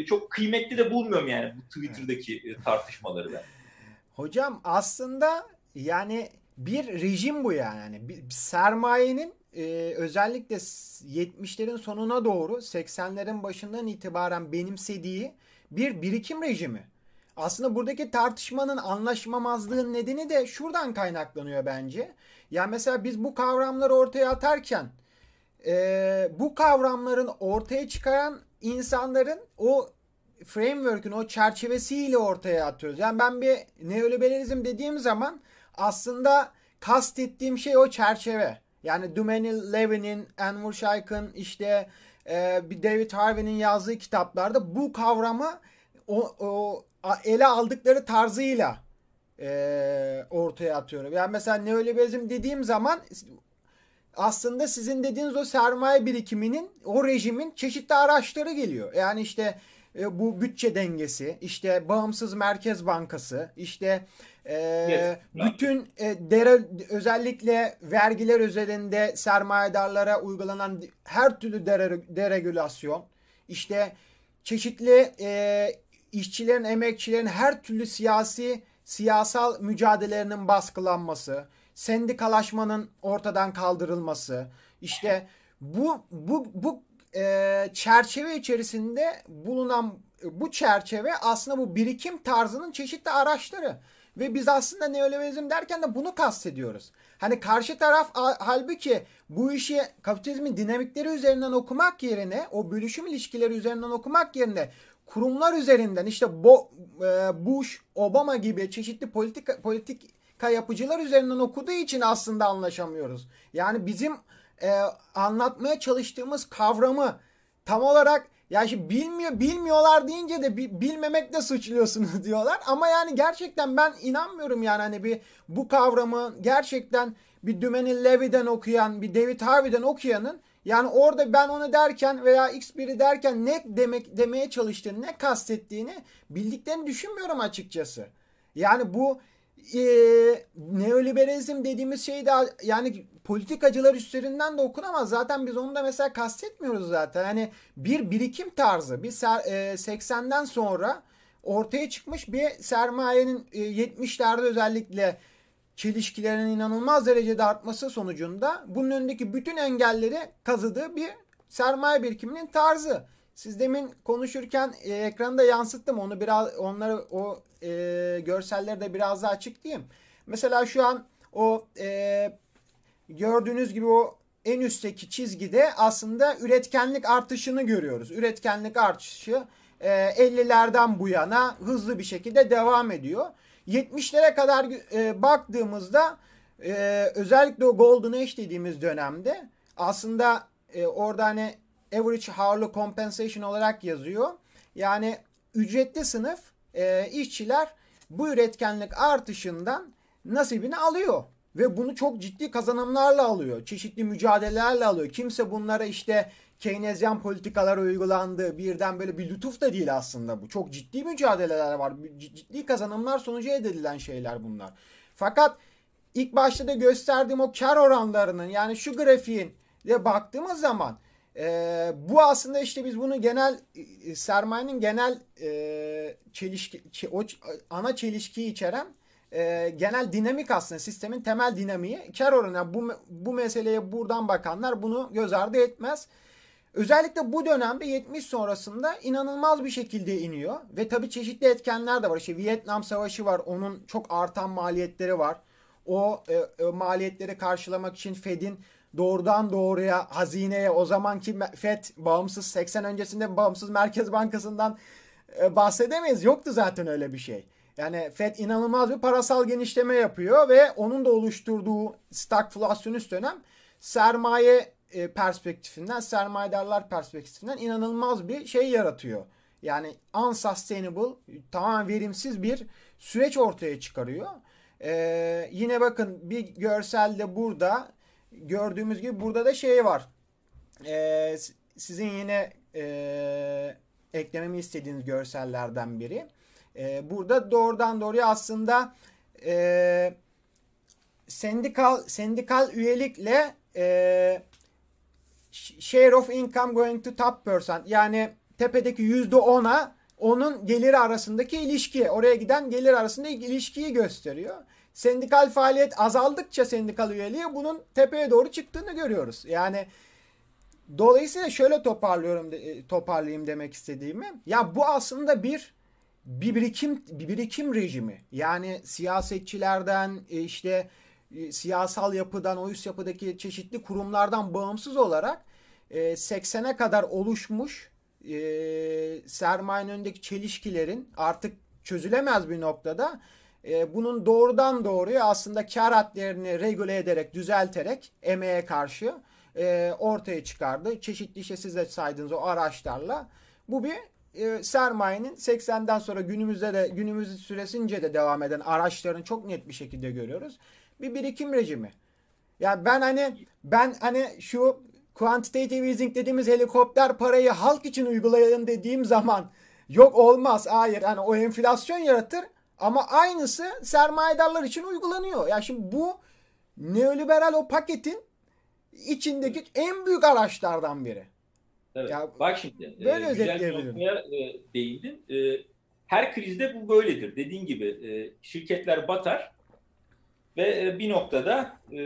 Speaker 2: çok kıymetli de bulmuyorum yani bu Twitter'daki e, tartışmaları da.
Speaker 1: Hocam aslında yani bir rejim bu yani. yani bir, sermayenin e, özellikle 70'lerin sonuna doğru 80'lerin başından itibaren benimsediği bir birikim rejimi. Aslında buradaki tartışmanın anlaşmamazlığın nedeni de şuradan kaynaklanıyor bence. Yani mesela biz bu kavramları ortaya atarken e, bu kavramların ortaya çıkaran insanların o framework'ün o çerçevesiyle ortaya atıyoruz. Yani ben bir neoliberalizm dediğim zaman aslında kastettiğim şey o çerçeve. Yani Dumenil Levin'in, Enver Shayk'ın işte e, bir David Harvey'nin yazdığı kitaplarda bu kavramı o, o ele aldıkları tarzıyla e, ortaya atıyorum. Yani mesela neoliberalizm dediğim zaman aslında sizin dediğiniz o sermaye birikiminin o rejimin çeşitli araçları geliyor. Yani işte e, bu bütçe dengesi, işte bağımsız merkez bankası, işte e, yes. bütün e, dere, özellikle vergiler üzerinde sermayedarlara uygulanan her türlü dere, deregülasyon, işte çeşitli e, işçilerin, emekçilerin her türlü siyasi siyasal mücadelelerinin baskılanması, sendikalaşmanın ortadan kaldırılması, işte bu bu bu e, çerçeve içerisinde bulunan bu çerçeve aslında bu birikim tarzının çeşitli araçları. Ve biz aslında neoliberalizm derken de bunu kastediyoruz. Hani karşı taraf halbuki bu işi kapitalizmin dinamikleri üzerinden okumak yerine o bölüşüm ilişkileri üzerinden okumak yerine kurumlar üzerinden işte Bo, e, Bush, Obama gibi çeşitli politika, politika yapıcılar üzerinden okuduğu için aslında anlaşamıyoruz. Yani bizim e, anlatmaya çalıştığımız kavramı tam olarak ya şimdi bilmiyor bilmiyorlar deyince de bilmemekle suçluyorsunuz diyorlar. Ama yani gerçekten ben inanmıyorum yani hani bir bu kavramı gerçekten bir Dümeni Levy'den okuyan, bir David Harvey'den okuyanın yani orada ben onu derken veya X biri derken ne demek demeye çalıştığını, ne kastettiğini bildiklerini düşünmüyorum açıkçası. Yani bu e, neoliberalizm dediğimiz şey de yani politikacılar üzerinden de okunamaz. Zaten biz onu da mesela kastetmiyoruz zaten. Yani bir birikim tarzı. Bir e, 80'den sonra ortaya çıkmış bir sermayenin e, 70'lerde özellikle çelişkilerin inanılmaz derecede artması sonucunda bunun önündeki bütün engelleri kazıdığı bir sermaye birikiminin tarzı. Siz demin konuşurken e, ekranda yansıttım onu biraz onları o e, görselleri de biraz daha açıklayayım. Mesela şu an o e, gördüğünüz gibi o en üstteki çizgide aslında üretkenlik artışını görüyoruz. Üretkenlik artışı e, 50'lerden bu yana hızlı bir şekilde devam ediyor. 70'lere kadar e, baktığımızda e, özellikle o Golden Age dediğimiz dönemde aslında e, orada hani average hourly compensation olarak yazıyor. Yani ücretli sınıf e, işçiler bu üretkenlik artışından nasibini alıyor. Ve bunu çok ciddi kazanımlarla alıyor. Çeşitli mücadelelerle alıyor. Kimse bunlara işte Keynesyen politikalar uygulandı. Birden böyle bir lütuf da değil aslında bu. Çok ciddi mücadeleler var. Ciddi kazanımlar sonucu elde edilen şeyler bunlar. Fakat ilk başta da gösterdiğim o kar oranlarının yani şu grafiğin de baktığımız zaman e, bu aslında işte biz bunu genel e, sermayenin genel e, çelişki o ana çelişkiyi içeren e, genel dinamik aslında sistemin temel dinamiği kar oranı. Bu bu meseleye buradan bakanlar bunu göz ardı etmez. Özellikle bu dönemde 70 sonrasında inanılmaz bir şekilde iniyor. Ve tabii çeşitli etkenler de var. İşte Vietnam Savaşı var. Onun çok artan maliyetleri var. o e, e, maliyetleri karşılamak için Fed'in doğrudan doğruya hazineye o zamanki Fed bağımsız 80 öncesinde bağımsız Merkez Bankası'ndan e, bahsedemeyiz. Yoktu zaten öyle bir şey. Yani Fed inanılmaz bir parasal genişleme yapıyor ve onun da oluşturduğu stagflasyonist dönem sermaye e, perspektifinden, sermayedarlar perspektifinden inanılmaz bir şey yaratıyor. Yani unsustainable, tamamen verimsiz bir süreç ortaya çıkarıyor. Ee, yine bakın bir görselde burada gördüğümüz gibi burada da şey var. Ee, sizin yine e, eklememi istediğiniz görsellerden biri. Ee, burada doğrudan doğruya aslında e, sendikal sendikal üyelikle e, share of income going to top percent yani tepedeki yüzde ona onun geliri arasındaki ilişki oraya giden gelir arasında ilişkiyi gösteriyor. Sendikal faaliyet azaldıkça sendikal üyeliği bunun tepeye doğru çıktığını görüyoruz. Yani dolayısıyla şöyle toparlıyorum e, toparlayayım demek istediğimi. Ya bu aslında bir bir birikim bir birikim rejimi. Yani siyasetçilerden e, işte e, siyasal yapıdan o üst yapıdaki çeşitli kurumlardan bağımsız olarak 80'e kadar oluşmuş sermayenin önündeki çelişkilerin artık çözülemez bir noktada e, bunun doğrudan doğruya aslında kar hadlerini regüle ederek, düzelterek emeğe karşı e, ortaya çıkardı. Çeşitli işte siz de saydığınız o araçlarla. Bu bir e, sermayenin 80'den sonra günümüzde de günümüz süresince de devam eden araçların çok net bir şekilde görüyoruz. Bir birikim rejimi. Yani ben hani ben hani şu quantitative easing dediğimiz helikopter parayı halk için uygulayın dediğim zaman yok olmaz. Hayır hani o enflasyon yaratır ama aynısı sermayedarlar için uygulanıyor. Yani şimdi bu neoliberal o paketin içindeki en büyük araçlardan biri.
Speaker 2: Evet. Ya, Bak şimdi e, böyle e, güzel bir noktaya e, değindin. E, her krizde bu böyledir. Dediğin gibi e, şirketler batar ve e, bir noktada e,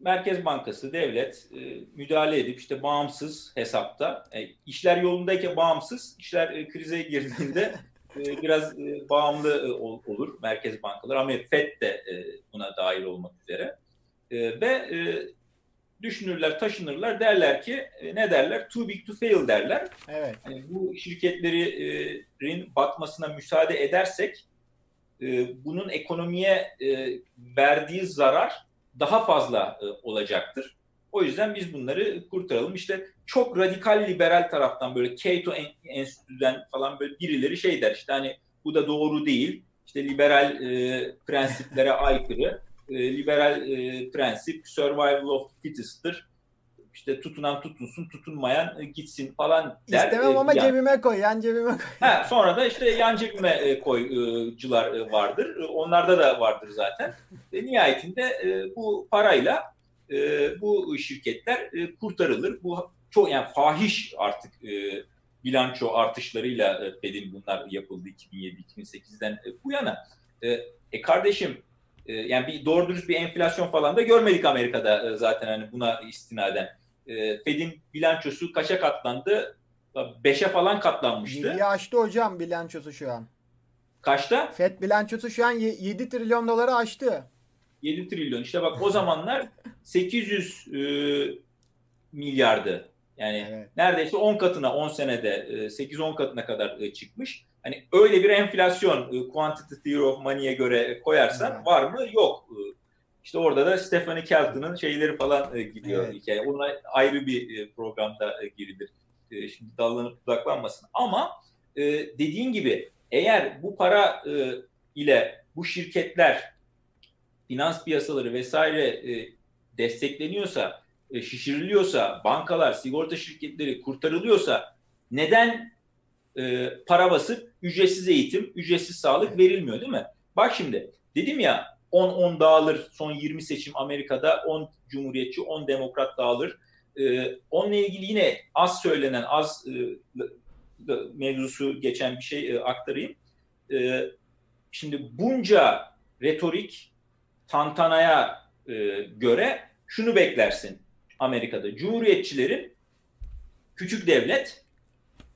Speaker 2: Merkez Bankası, devlet e, müdahale edip işte bağımsız hesapta, e, işler yolundayken bağımsız, işler e, krize girdiğinde e, biraz e, bağımlı e, olur merkez bankalar ama FED de buna dahil olmak üzere. Ve düşünürler, taşınırlar derler ki ne derler? Too big to fail derler. Evet. Yani bu şirketlerin batmasına müsaade edersek bunun ekonomiye verdiği zarar daha fazla olacaktır. O yüzden biz bunları kurtaralım. İşte çok radikal liberal taraftan böyle Cato Enstitü'den falan böyle birileri şey der işte hani bu da doğru değil. İşte liberal e, prensiplere aykırı. E, liberal e, prensip survival of the fittest'tır. İşte tutunan tutunsun, tutunmayan e, gitsin falan
Speaker 1: der. İstemem e, ama yani. cebime koy, yan cebime koy.
Speaker 2: Ha, sonra da işte yan cebime e, koycular vardır. Onlarda da vardır zaten. Nihayetinde bu parayla e, bu şirketler e, kurtarılır. Bu çok yani fahiş artık e, bilanço artışlarıyla e, Fed'in bunlar yapıldı 2007-2008'den e, bu yana. E, e kardeşim e, yani bir doğru dürüst bir enflasyon falan da görmedik Amerika'da e, zaten hani buna istinaden. E, Fed'in bilançosu kaça katlandı? 5'e falan katlanmıştı.
Speaker 1: Biri aştı hocam bilançosu şu an.
Speaker 2: Kaçta?
Speaker 1: Fed bilançosu şu an 7 trilyon doları aştı.
Speaker 2: 7 trilyon. İşte bak o zamanlar 800 e, milyardı. Yani evet. neredeyse 10 katına 10 senede 8-10 e, katına kadar e, çıkmış. Hani öyle bir enflasyon e, quantitative theory of money'e göre koyarsan evet. var mı? Yok. İşte orada da Stephanie Kelton'ın şeyleri falan gidiyor evet. hikaye. Ona ayrı bir programda girilir. Şimdi dallanıp budaklanmasın. Ama dediğin gibi eğer bu para ile bu şirketler finans piyasaları vesaire destekleniyorsa e, şişiriliyorsa, bankalar, sigorta şirketleri kurtarılıyorsa neden e, para basıp ücretsiz eğitim, ücretsiz sağlık verilmiyor değil mi? Bak şimdi dedim ya 10-10 dağılır son 20 seçim Amerika'da 10 cumhuriyetçi 10 demokrat dağılır. E, onunla ilgili yine az söylenen az e, mevzusu geçen bir şey e, aktarayım. E, şimdi bunca retorik tantanaya e, göre şunu beklersin. Amerika'da. Cumhuriyetçilerin küçük devlet,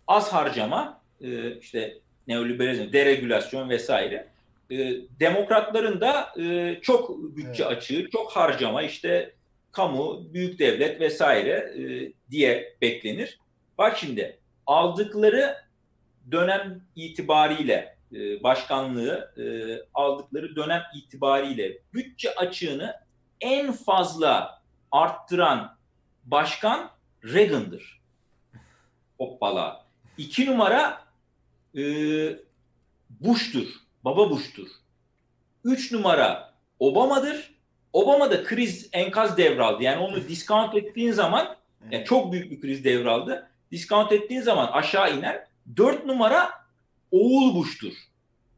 Speaker 2: az harcama, e, işte neoliberalizm, deregülasyon vesaire. E, demokratların da e, çok bütçe evet. açığı, çok harcama işte kamu, büyük devlet vesaire e, diye beklenir. Bak şimdi aldıkları dönem itibariyle e, başkanlığı e, aldıkları dönem itibariyle bütçe açığını en fazla arttıran başkan Reagan'dır. Hoppala. İki numara e, Bush'tur. Baba Bush'tur. Üç numara Obama'dır. Obama da kriz enkaz devraldı. Yani onu discount ettiğin zaman yani çok büyük bir kriz devraldı. Discount ettiğin zaman aşağı iner. Dört numara oğul Bush'tur.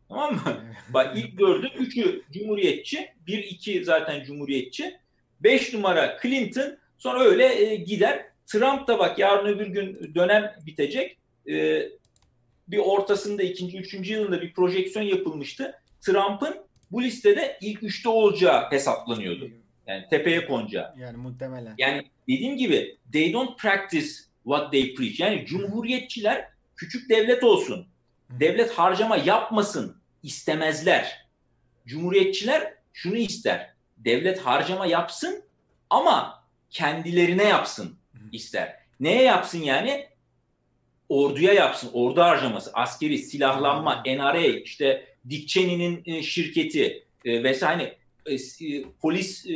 Speaker 2: Tamam mı? Bak ilk dördü, üçü Cumhuriyetçi, bir iki zaten Cumhuriyetçi. Beş numara Clinton, sonra öyle e, gider. Trump da bak yarın öbür gün dönem bitecek. E, bir ortasında ikinci, üçüncü yılında bir projeksiyon yapılmıştı. Trump'ın bu listede ilk üçte olacağı hesaplanıyordu. Yani tepeye konacağı.
Speaker 1: Yani muhtemelen.
Speaker 2: Yani dediğim gibi they don't practice what they preach. Yani cumhuriyetçiler küçük devlet olsun. Devlet harcama yapmasın istemezler. Cumhuriyetçiler şunu ister. Devlet harcama yapsın ama kendilerine yapsın ister. Neye yapsın yani? Orduya yapsın. Ordu harcaması, askeri, silahlanma, NRA, işte Dick Cheney'nin e, şirketi e, vesaire e, polis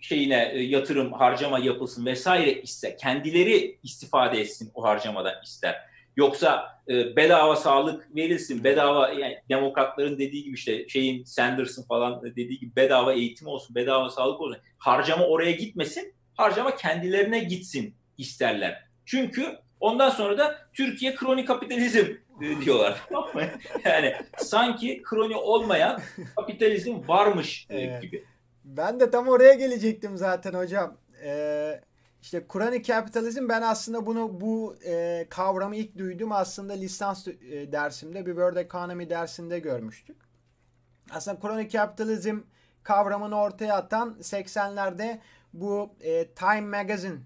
Speaker 2: şeyine yatırım, harcama yapılsın vesaire ise kendileri istifade etsin o harcamadan ister. Yoksa e, bedava sağlık verilsin, bedava yani demokratların dediği gibi işte şeyin Sanders'ın falan dediği gibi bedava eğitim olsun, bedava sağlık olsun. Harcama oraya gitmesin, harcama kendilerine gitsin isterler. Çünkü ondan sonra da Türkiye kroni kapitalizm e, diyorlar. yani sanki kroni olmayan kapitalizm varmış e, evet. gibi.
Speaker 1: Ben de tam oraya gelecektim zaten hocam. Ee, işte Kur'an-ı Kapitalizm ben aslında bunu bu e, kavramı ilk duydum aslında lisans e, dersimde bir World Economy dersinde görmüştük. Aslında Kur'an-ı Kapitalizm kavramını ortaya atan 80'lerde bu e, Time Magazine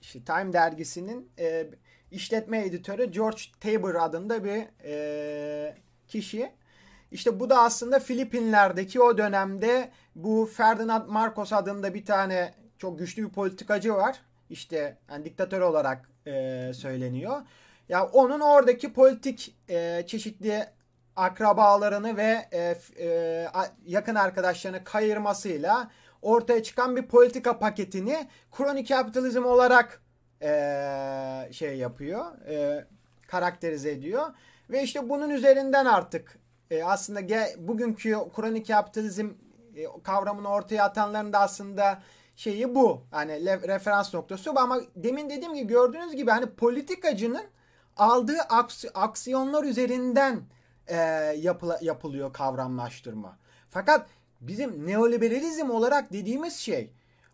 Speaker 1: işte Time dergisinin e, işletme editörü George Tabor adında bir e, kişi. İşte bu da aslında Filipinler'deki o dönemde bu Ferdinand Marcos adında bir tane çok güçlü bir politikacı var. İşte yani diktatör olarak e, söyleniyor. Ya onun oradaki politik e, çeşitli akrabalarını ve e, e, yakın arkadaşlarını kayırmasıyla ortaya çıkan bir politika paketini kronik kapitalizm olarak e, şey yapıyor, e, karakterize ediyor ve işte bunun üzerinden artık e, aslında ge, bugünkü kronik kapitalizm e, kavramını ortaya atanların da aslında şeyi bu. Hani referans noktası bu ama demin dediğim gibi gördüğünüz gibi hani politikacının aldığı aks aksiyonlar üzerinden e, yapıla, yapılıyor kavramlaştırma. Fakat bizim neoliberalizm olarak dediğimiz şey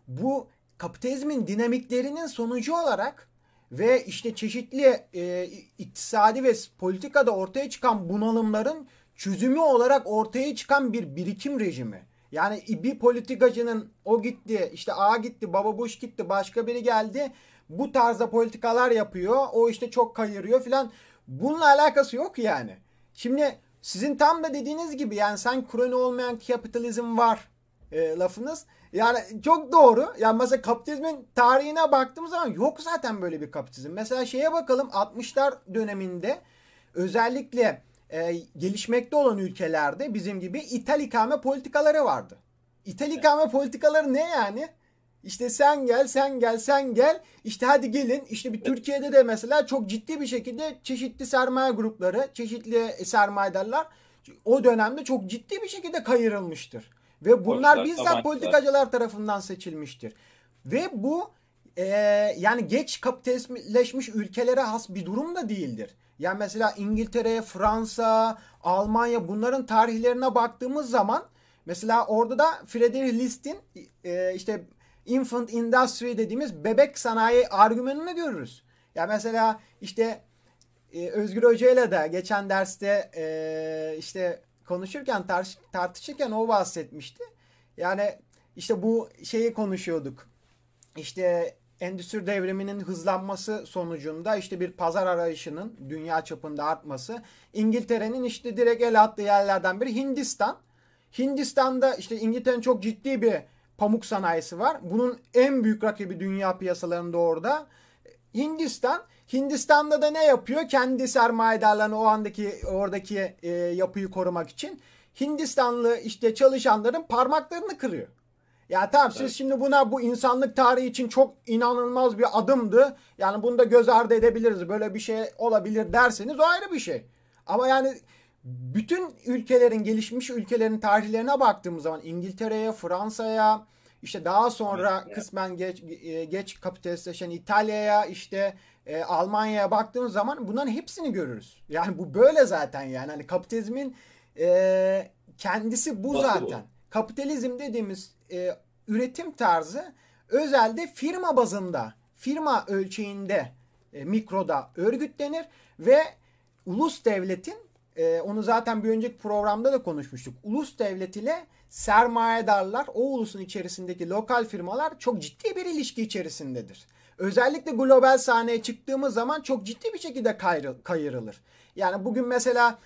Speaker 1: bu kapitalizmin dinamiklerinin sonucu olarak ve işte çeşitli e, iktisadi ve politikada ortaya çıkan bunalımların çözümü olarak ortaya çıkan bir birikim rejimi. Yani bir politikacının o gitti, işte A gitti, Baba Bush gitti, başka biri geldi. Bu tarzda politikalar yapıyor. O işte çok kayırıyor filan. Bununla alakası yok yani. Şimdi sizin tam da dediğiniz gibi yani sen kroni olmayan kapitalizm var e, lafınız. Yani çok doğru. Yani mesela kapitalizmin tarihine baktığımız zaman yok zaten böyle bir kapitalizm. Mesela şeye bakalım 60'lar döneminde özellikle e, gelişmekte olan ülkelerde bizim gibi ithal ikame politikaları vardı. İthal ikame politikaları ne yani? İşte sen gel, sen gel, sen gel. İşte hadi gelin. İşte bir Türkiye'de de mesela çok ciddi bir şekilde çeşitli sermaye grupları, çeşitli sermayedarlar o dönemde çok ciddi bir şekilde kayırılmıştır. Ve bunlar Borçlar, bizzat politikacılar tarafından seçilmiştir. Ve bu e, yani geç kapitalistleşmiş ülkelere has bir durum da değildir. Yani mesela İngiltere, Fransa, Almanya bunların tarihlerine baktığımız zaman mesela orada da Friedrich List'in e, işte infant industry dediğimiz bebek sanayi argümanını görürüz. Ya yani mesela işte e, Özgür Hoca ile de geçen derste e, işte konuşurken tartış, tartışırken o bahsetmişti. Yani işte bu şeyi konuşuyorduk. İşte endüstri devriminin hızlanması sonucunda işte bir pazar arayışının dünya çapında artması. İngiltere'nin işte direkt el attığı yerlerden biri Hindistan. Hindistan'da işte İngiltere'nin çok ciddi bir pamuk sanayisi var. Bunun en büyük rakibi dünya piyasalarında orada. Hindistan. Hindistan'da da ne yapıyor? Kendi sermayedarlarını o andaki oradaki e, yapıyı korumak için Hindistanlı işte çalışanların parmaklarını kırıyor. Ya tamam siz şimdi buna bu insanlık tarihi için çok inanılmaz bir adımdı. Yani bunu da göz ardı edebiliriz. Böyle bir şey olabilir derseniz o ayrı bir şey. Ama yani bütün ülkelerin gelişmiş ülkelerin tarihlerine baktığımız zaman İngiltere'ye, Fransa'ya, işte daha sonra evet, kısmen geç e, geç kapitalistleşen İtalya'ya, işte e, Almanya'ya baktığımız zaman bunların hepsini görürüz. Yani bu böyle zaten yani hani kapitalizmin e, kendisi bu Nasıl zaten. Bu? Kapitalizm dediğimiz e, üretim tarzı özelde firma bazında, firma ölçeğinde, e, mikroda örgütlenir ve ulus devletin e, onu zaten bir önceki programda da konuşmuştuk. Ulus devlet ile sermayedarlar, o ulusun içerisindeki lokal firmalar çok ciddi bir ilişki içerisindedir. Özellikle global sahneye çıktığımız zaman çok ciddi bir şekilde kayırılır. Yani bugün mesela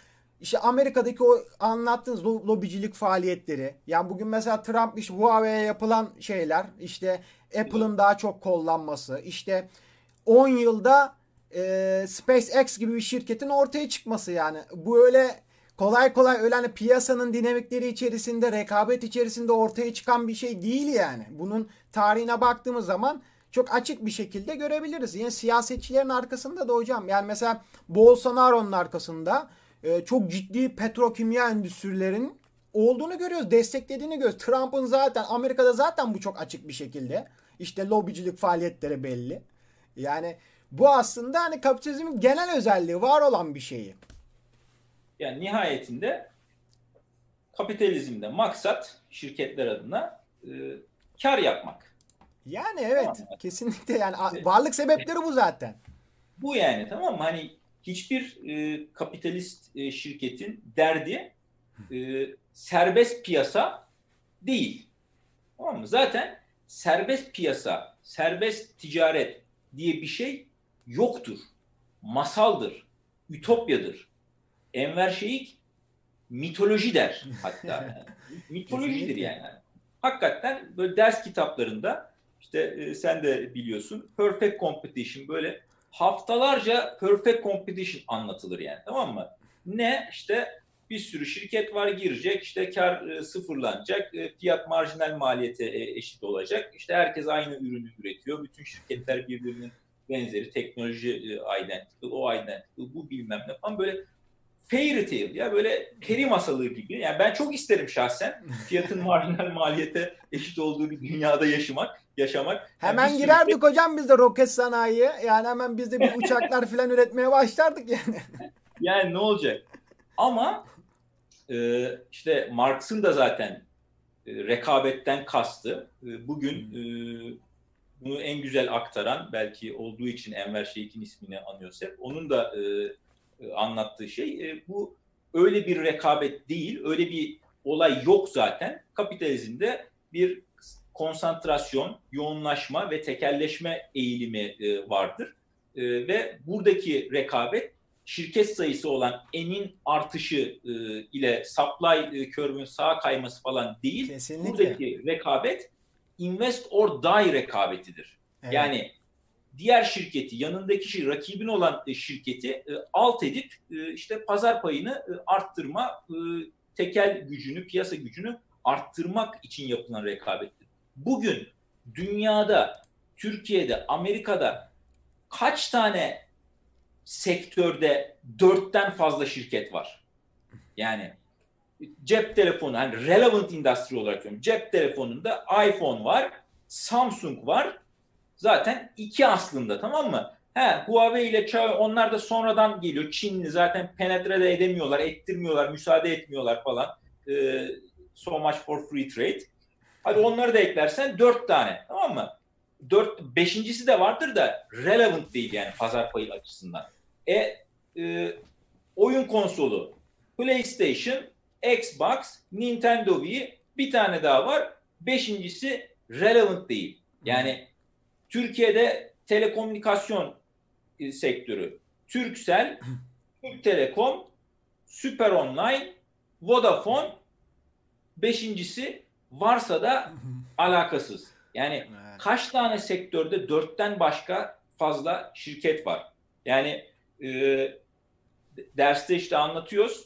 Speaker 1: işte Amerika'daki o anlattığınız lobicilik faaliyetleri. Yani bugün mesela Trump işte Huawei'ye yapılan şeyler. işte Apple'ın daha çok kullanması. işte 10 yılda e, SpaceX gibi bir şirketin ortaya çıkması yani. Bu öyle kolay kolay öyle hani piyasanın dinamikleri içerisinde, rekabet içerisinde ortaya çıkan bir şey değil yani. Bunun tarihine baktığımız zaman çok açık bir şekilde görebiliriz. Yani siyasetçilerin arkasında da hocam yani mesela Bolsonaro'nun arkasında e, çok ciddi petrokimya endüstrilerinin olduğunu görüyoruz. Desteklediğini görüyoruz. Trump'ın zaten Amerika'da zaten bu çok açık bir şekilde. İşte lobicilik faaliyetleri belli. Yani bu aslında hani kapitalizmin genel özelliği var olan bir şeyi.
Speaker 2: Yani nihayetinde kapitalizmde maksat şirketler adına e, kar yapmak.
Speaker 1: Yani evet tamam. kesinlikle yani varlık sebepleri bu zaten.
Speaker 2: Bu yani tamam mı? Hani hiçbir e, kapitalist e, şirketin derdi e, serbest piyasa değil. Tamam mı? Zaten serbest piyasa, serbest ticaret diye bir şey yoktur. Masaldır, ütopyadır. Enver Şeyik mitoloji der hatta. Yani. Mitolojidir yani. Hakikaten böyle ders kitaplarında işte e, sen de biliyorsun perfect competition böyle haftalarca perfect competition anlatılır yani tamam mı? Ne işte bir sürü şirket var girecek işte kar e, sıfırlanacak e, fiyat marjinal maliyete e, eşit olacak işte herkes aynı ürünü üretiyor bütün şirketler birbirinin benzeri teknoloji identical o identical bu bilmem ne falan böyle fairy tale ya böyle peri masalı gibi. Yani ben çok isterim şahsen fiyatın marjinal maliyete eşit olduğu bir dünyada yaşamak, yaşamak.
Speaker 1: Hemen yani girerdik şey... hocam biz de roket sanayiye. Yani hemen biz de bir uçaklar falan üretmeye başlardık yani.
Speaker 2: yani ne olacak? Ama e, işte Marx'ın da zaten e, rekabetten kastı. E, bugün e, bunu en güzel aktaran belki olduğu için Enver Şeyh'in ismini anıyoruz hep. Onun da e, e, anlattığı şey. E, bu öyle bir rekabet değil, öyle bir olay yok zaten. Kapitalizmde bir konsantrasyon, yoğunlaşma ve tekelleşme eğilimi e, vardır. Ve buradaki rekabet şirket sayısı olan enin artışı ile supply curve'ün sağa kayması falan değil. Kesinlikle. Buradaki rekabet invest or die rekabetidir. Evet. Yani diğer şirketi, yanındaki şey, rakibin olan e, şirketi e, alt edip e, işte pazar payını arttırma, tekel gücünü, piyasa gücünü arttırmak için yapılan rekabettir. Bugün dünyada, Türkiye'de, Amerika'da kaç tane sektörde dörtten fazla şirket var? Yani cep telefonu, hani relevant industry olarak diyorum. Cep telefonunda iPhone var, Samsung var, zaten iki aslında tamam mı? He, Huawei ile Xiaomi onlar da sonradan geliyor. Çinli zaten penetre de edemiyorlar, ettirmiyorlar, müsaade etmiyorlar falan. Ee, so much for free trade. Hadi onları da eklersen dört tane tamam mı? Dört, beşincisi de vardır da relevant değil yani pazar payı açısından. E, e oyun konsolu, PlayStation, Xbox, Nintendo Wii bir tane daha var. Beşincisi relevant değil. Yani Türkiye'de telekomünikasyon e, sektörü, Türksel, Türk Telekom, Süper Online, Vodafone, beşincisi varsa da alakasız. Yani evet. kaç tane sektörde dörtten başka fazla şirket var? Yani e, derste işte anlatıyoruz.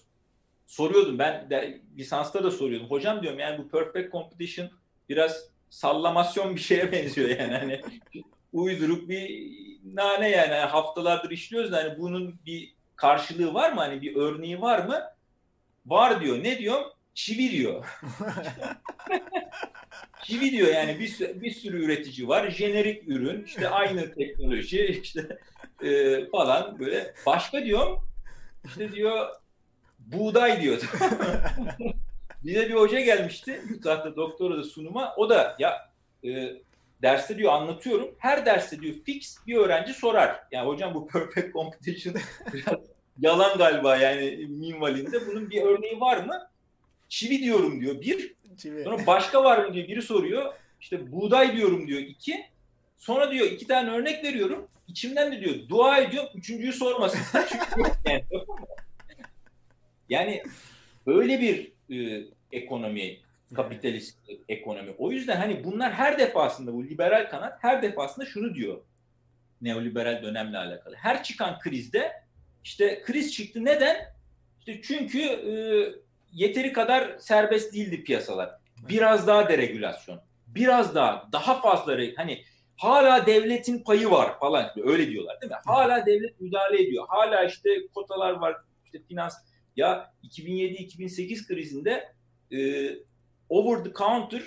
Speaker 2: Soruyordum ben de, lisansta da soruyordum. Hocam diyorum yani bu perfect competition biraz sallamasyon bir şeye benziyor yani. Hani uyduruk bir nane yani haftalardır işliyoruz da hani bunun bir karşılığı var mı? Hani bir örneği var mı? Var diyor. Ne diyor? Çivi diyor. Çivi diyor yani bir, bir sürü üretici var. Jenerik ürün, işte aynı teknoloji, işte e, falan böyle. Başka diyor, işte diyor buğday diyor. Bize bir hoca gelmişti. Zaten doktora da sunuma. O da ya e, derste diyor anlatıyorum. Her derste diyor fix bir öğrenci sorar. Yani hocam bu perfect competition biraz yalan galiba yani minvalinde. Bunun bir örneği var mı? Çivi diyorum diyor bir. Çivi. Sonra başka var mı diyor biri soruyor. İşte buğday diyorum diyor iki. Sonra diyor iki tane örnek veriyorum. İçimden de diyor dua ediyorum üçüncüyü sormasın. yani, yani öyle bir e, ekonomi kapitalist ekonomi. O yüzden hani bunlar her defasında bu liberal kanat her defasında şunu diyor neoliberal dönemle alakalı. Her çıkan krizde işte kriz çıktı. Neden? İşte çünkü e, yeteri kadar serbest değildi piyasalar. Biraz daha deregülasyon. Biraz daha daha fazla hani hala devletin payı var falan öyle diyorlar değil mi? Hala devlet müdahale ediyor. Hala işte kotalar var. işte finans ya 2007-2008 krizinde e, over the counter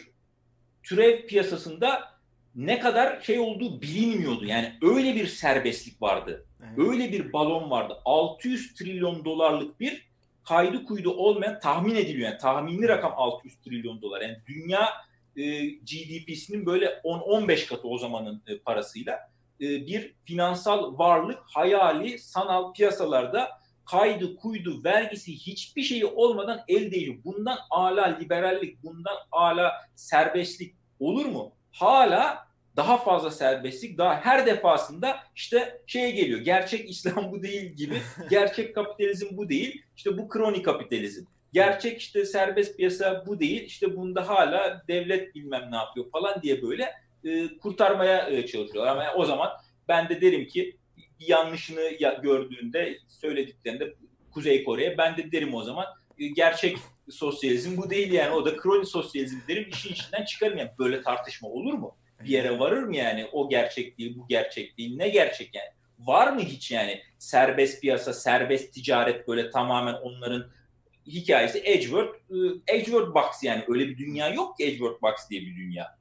Speaker 2: türev piyasasında ne kadar şey olduğu bilinmiyordu. Yani öyle bir serbestlik vardı. Evet. Öyle bir balon vardı. 600 trilyon dolarlık bir kaydı kuydu olmayan tahmin ediliyor. Yani tahminli rakam 600 trilyon dolar. Yani dünya e, GDP'sinin böyle 10-15 katı o zamanın e, parasıyla e, bir finansal varlık hayali sanal piyasalarda kaydı, kuydu, vergisi hiçbir şeyi olmadan elde ediyor. Bundan ala liberallik, bundan ala serbestlik olur mu? Hala daha fazla serbestlik, daha her defasında işte şeye geliyor. Gerçek İslam bu değil gibi. Gerçek kapitalizm bu değil. İşte bu kroni kapitalizm. Gerçek işte serbest piyasa bu değil. İşte bunda hala devlet bilmem ne yapıyor falan diye böyle e, kurtarmaya e, çalışıyorlar. Ama o zaman ben de derim ki yanlışını gördüğünde söylediklerinde Kuzey Kore'ye ben de derim o zaman e, gerçek sosyalizm bu değil yani o da kroni sosyalizm derim işin içinden çıkarım yani böyle tartışma olur mu? Bir yere varır mı yani o gerçek değil bu gerçek değil ne gerçek yani? Var mı hiç yani serbest piyasa serbest ticaret böyle tamamen onların hikayesi Edgeworth, e, Edgeworth Box yani öyle bir dünya yok ki Edgeworth Box diye bir dünya.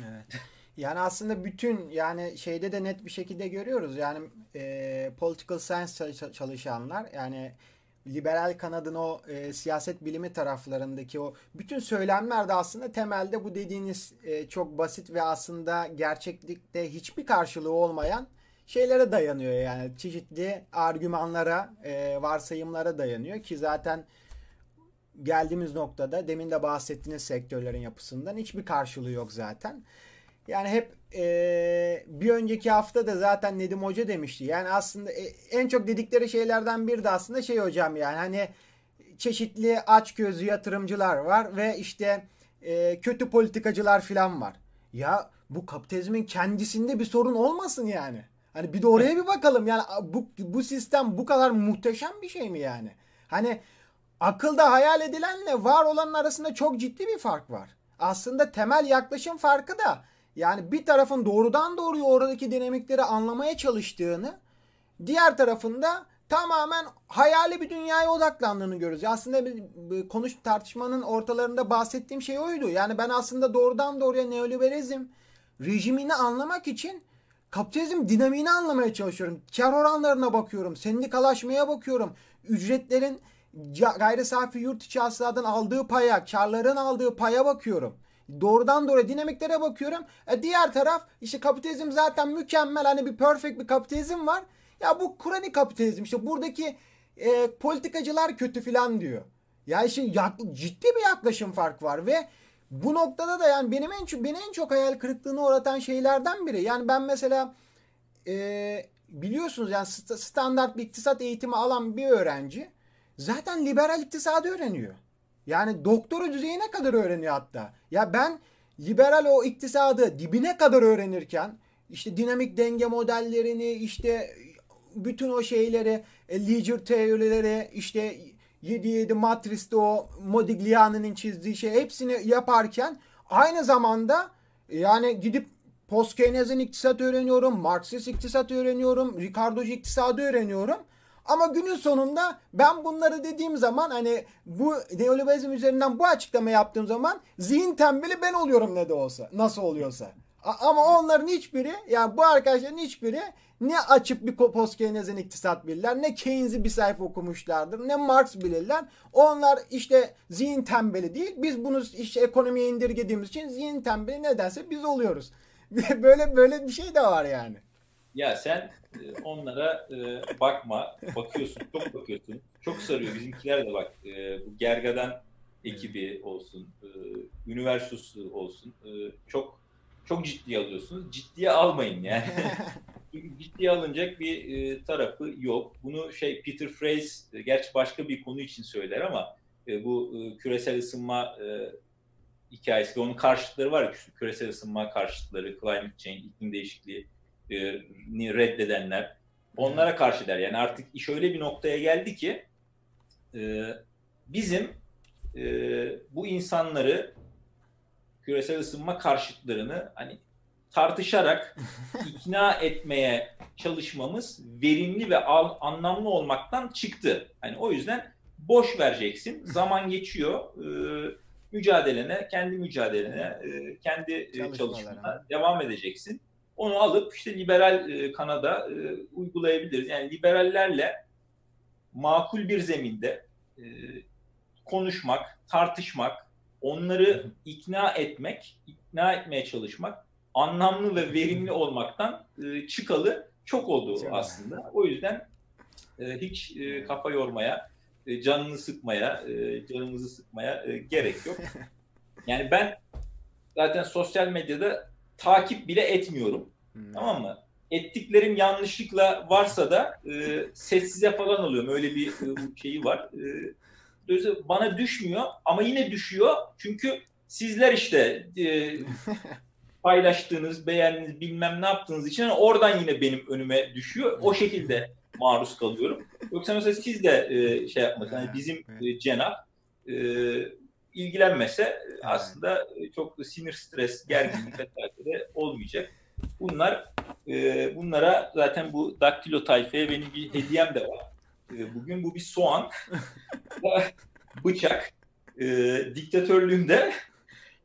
Speaker 1: Evet. Yani aslında bütün yani şeyde de net bir şekilde görüyoruz. Yani e, political science çalışanlar yani liberal kanadın o e, siyaset bilimi taraflarındaki o bütün söylemler de aslında temelde bu dediğiniz e, çok basit ve aslında gerçeklikte hiçbir karşılığı olmayan şeylere dayanıyor yani çeşitli argümanlara, e, varsayımlara dayanıyor ki zaten geldiğimiz noktada demin de bahsettiğiniz sektörlerin yapısından hiçbir karşılığı yok zaten. Yani hep e, bir önceki hafta da zaten Nedim Hoca demişti. Yani aslında e, en çok dedikleri şeylerden biri de aslında şey hocam yani hani çeşitli aç gözlü yatırımcılar var ve işte e, kötü politikacılar falan var. Ya bu kapitalizmin kendisinde bir sorun olmasın yani. Hani bir de oraya bir bakalım. Yani bu bu sistem bu kadar muhteşem bir şey mi yani? Hani akılda hayal edilenle var olanın arasında çok ciddi bir fark var. Aslında temel yaklaşım farkı da yani bir tarafın doğrudan doğruya oradaki dinamikleri anlamaya çalıştığını, diğer tarafında tamamen hayali bir dünyaya odaklandığını görüyoruz. Aslında bir, bir konuş tartışmanın ortalarında bahsettiğim şey oydu. Yani ben aslında doğrudan doğruya neoliberalizm rejimini anlamak için kapitalizm dinamiğini anlamaya çalışıyorum. Kar oranlarına bakıyorum, sendikalaşmaya bakıyorum. Ücretlerin gayri safi yurt içi hasıladan aldığı paya, karların aldığı paya bakıyorum. Doğrudan doğruya dinamiklere bakıyorum. E diğer taraf işte kapitalizm zaten mükemmel hani bir perfect bir kapitalizm var. Ya bu Kur'an'ı kapitalizm işte buradaki e, politikacılar kötü filan diyor. Ya yak, ciddi bir yaklaşım fark var ve bu noktada da yani benim en beni en çok hayal kırıklığına uğratan şeylerden biri. Yani ben mesela e, biliyorsunuz yani standart bir iktisat eğitimi alan bir öğrenci zaten liberal iktisadı öğreniyor. Yani doktora düzeyine kadar öğreniyor hatta. Ya ben liberal o iktisadı dibine kadar öğrenirken işte dinamik denge modellerini işte bütün o şeyleri e, Leger teorileri işte 7-7 matriste o Modigliani'nin çizdiği şey hepsini yaparken aynı zamanda yani gidip Postkeynesian iktisat öğreniyorum, Marksist iktisat öğreniyorum, Ricardo'cu iktisadı öğreniyorum. Ama günün sonunda ben bunları dediğim zaman hani bu neoliberalizm üzerinden bu açıklama yaptığım zaman zihin tembeli ben oluyorum ne de olsa. Nasıl oluyorsa. Ama onların hiçbiri yani bu arkadaşların hiçbiri ne açıp bir postkeynesian iktisat bilirler ne Keynes'i bir sayfa okumuşlardır ne Marx bilirler. Onlar işte zihin tembeli değil. Biz bunu işte ekonomiye indirgediğimiz için zihin tembeli nedense biz oluyoruz. böyle böyle bir şey de var yani.
Speaker 2: Ya sen e, onlara e, bakma, bakıyorsun, çok bakıyorsun. Çok sarıyor. Bizimkiler de bak, e, bu Gergadan ekibi olsun, üniversitesi olsun. Çok çok ciddiye alıyorsunuz. Ciddiye almayın yani. ciddiye alınacak bir tarafı yok. Bunu şey Peter Fraser, gerçi başka bir konu için söyler ama bu küresel ısınma hikayesi ve onun karşıtları var küresel ısınma karşıtları, climate change, iklim değişikliği e, reddedenler onlara karşı der. Yani artık iş öyle bir noktaya geldi ki e, bizim e, bu insanları küresel ısınma karşıtlarını hani tartışarak ikna etmeye çalışmamız verimli ve al, anlamlı olmaktan çıktı. Hani o yüzden boş vereceksin. Zaman geçiyor. E, mücadelene, kendi mücadelene, e, kendi çalışmana devam edeceksin. Onu alıp işte liberal e, kanada e, uygulayabiliriz. Yani liberallerle makul bir zeminde e, konuşmak, tartışmak, onları ikna etmek, ikna etmeye çalışmak anlamlı ve verimli olmaktan e, çıkalı çok oldu aslında. O yüzden e, hiç e, kafa yormaya, e, canını sıkmaya, e, canımızı sıkmaya e, gerek yok. Yani ben zaten sosyal medyada takip bile etmiyorum. Hmm. Tamam mı? Ettiklerim yanlışlıkla varsa da e, sessize falan alıyorum. Öyle bir e, şeyi var. E, bana düşmüyor ama yine düşüyor. Çünkü sizler işte e, paylaştığınız, beğendiğiniz, bilmem ne yaptığınız için oradan yine benim önüme düşüyor. O şekilde maruz kalıyorum. Yoksa mesela siz de e, şey yapmasanız, yani bizim e, cenah e, ilgilenmese aslında çok sinir, stres, gerginlik vesaire olmayacak. Bunlar e, bunlara zaten bu daktilo tayfaya benim bir hediyem de var. E, bugün bu bir soğan, bıçak. E, diktatörlüğümde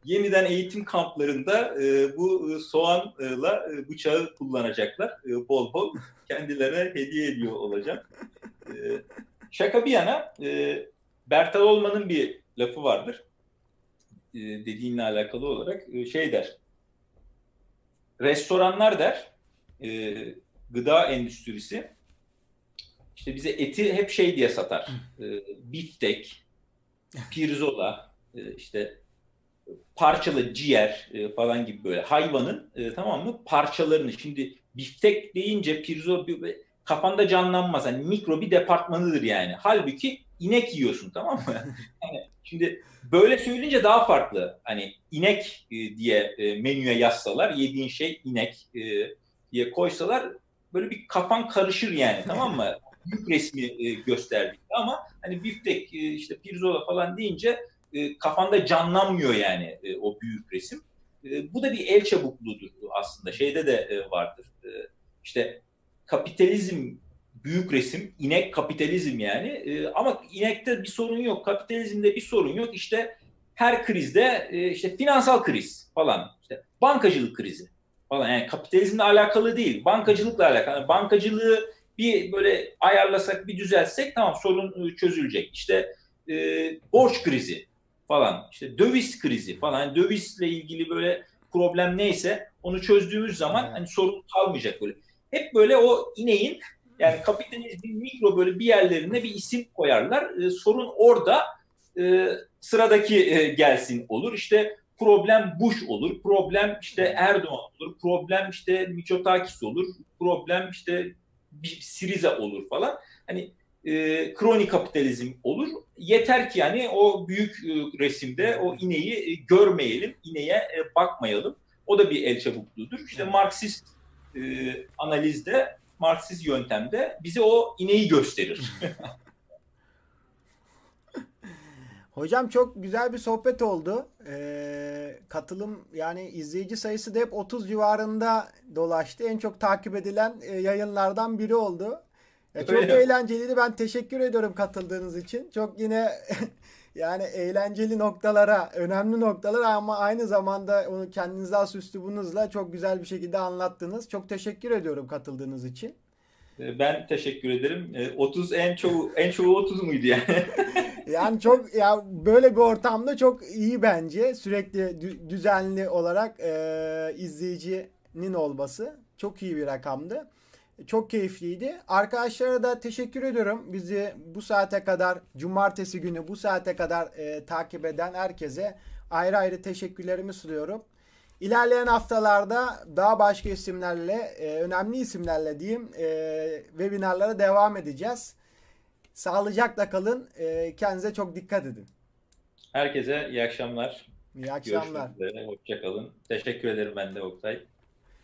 Speaker 2: yeniden eğitim kamplarında e, bu soğanla e, bıçağı kullanacaklar. E, bol bol kendilerine hediye ediyor olacağım. E, şaka bir yana e, Bertal Olman'ın bir lafı vardır. E, dediğinle alakalı olarak e, şey der restoranlar der, e, gıda endüstrisi işte bize eti hep şey diye satar. E, biftek, pirzola, e, işte parçalı ciğer e, falan gibi böyle hayvanın e, tamam mı parçalarını şimdi biftek deyince pirzola kafanda canlanmaz. Hani mikro bir departmanıdır yani. Halbuki inek yiyorsun tamam mı? yani şimdi böyle söyleyince daha farklı. Hani inek e, diye e, menüye yazsalar yediğin şey inek e, diye koysalar böyle bir kafan karışır yani tamam mı? Büyük resmi gösterdik ama hani biftek işte pirzola falan deyince kafanda canlanmıyor yani o büyük resim. Bu da bir el çabukluğudur aslında. Şeyde de vardır. İşte kapitalizm büyük resim, inek kapitalizm yani. E, ama inekte bir sorun yok, kapitalizmde bir sorun yok. İşte her krizde e, işte finansal kriz falan, işte bankacılık krizi falan. Yani kapitalizmle alakalı değil, bankacılıkla alakalı. Yani bankacılığı bir böyle ayarlasak, bir düzeltsek tamam sorun e, çözülecek. İşte e, borç krizi falan, işte döviz krizi falan. Yani dövizle ilgili böyle problem neyse onu çözdüğümüz zaman hani sorun kalmayacak böyle. Hep böyle o ineğin yani kapitalizmin mikro böyle bir yerlerine bir isim koyarlar. E, sorun orada e, sıradaki e, gelsin olur. İşte problem Bush olur, problem işte Erdoğan olur, problem işte Mitsotakis olur, problem işte bir Siriza olur falan. Hani e, kroni kapitalizm olur. Yeter ki yani o büyük e, resimde o ineği e, görmeyelim, ineğe e, bakmayalım. O da bir el çabukluğudur. İşte Marksist e, analizde, Marksist yöntemde bize o ineği gösterir.
Speaker 1: Hocam çok güzel bir sohbet oldu. Ee, katılım yani izleyici sayısı da hep 30 civarında dolaştı. En çok takip edilen e, yayınlardan biri oldu. Ya çok
Speaker 2: Öyle.
Speaker 1: eğlenceliydi. Ben teşekkür ediyorum katıldığınız için. Çok yine yani eğlenceli noktalara, önemli noktalar ama aynı zamanda onu kendinize has üslubunuzla çok güzel bir şekilde anlattınız. Çok teşekkür ediyorum katıldığınız için.
Speaker 2: E, ben teşekkür ederim. E, 30 en çoğu en çoğu 30 muydu yani?
Speaker 1: Yani çok ya böyle bir ortamda çok iyi bence sürekli dü- düzenli olarak e, izleyicinin olması çok iyi bir rakamdı. Çok keyifliydi. Arkadaşlara da teşekkür ediyorum. Bizi bu saate kadar cumartesi günü bu saate kadar e, takip eden herkese ayrı ayrı teşekkürlerimi sunuyorum. İlerleyen haftalarda daha başka isimlerle, e, önemli isimlerle diyeyim, e, webinarlara devam edeceğiz. Sağlıcakla kalın. E, kendinize çok dikkat edin.
Speaker 2: Herkese iyi akşamlar.
Speaker 1: İyi akşamlar.
Speaker 2: Görüşmek üzere. Hoşça kalın. Teşekkür ederim ben de Oktay.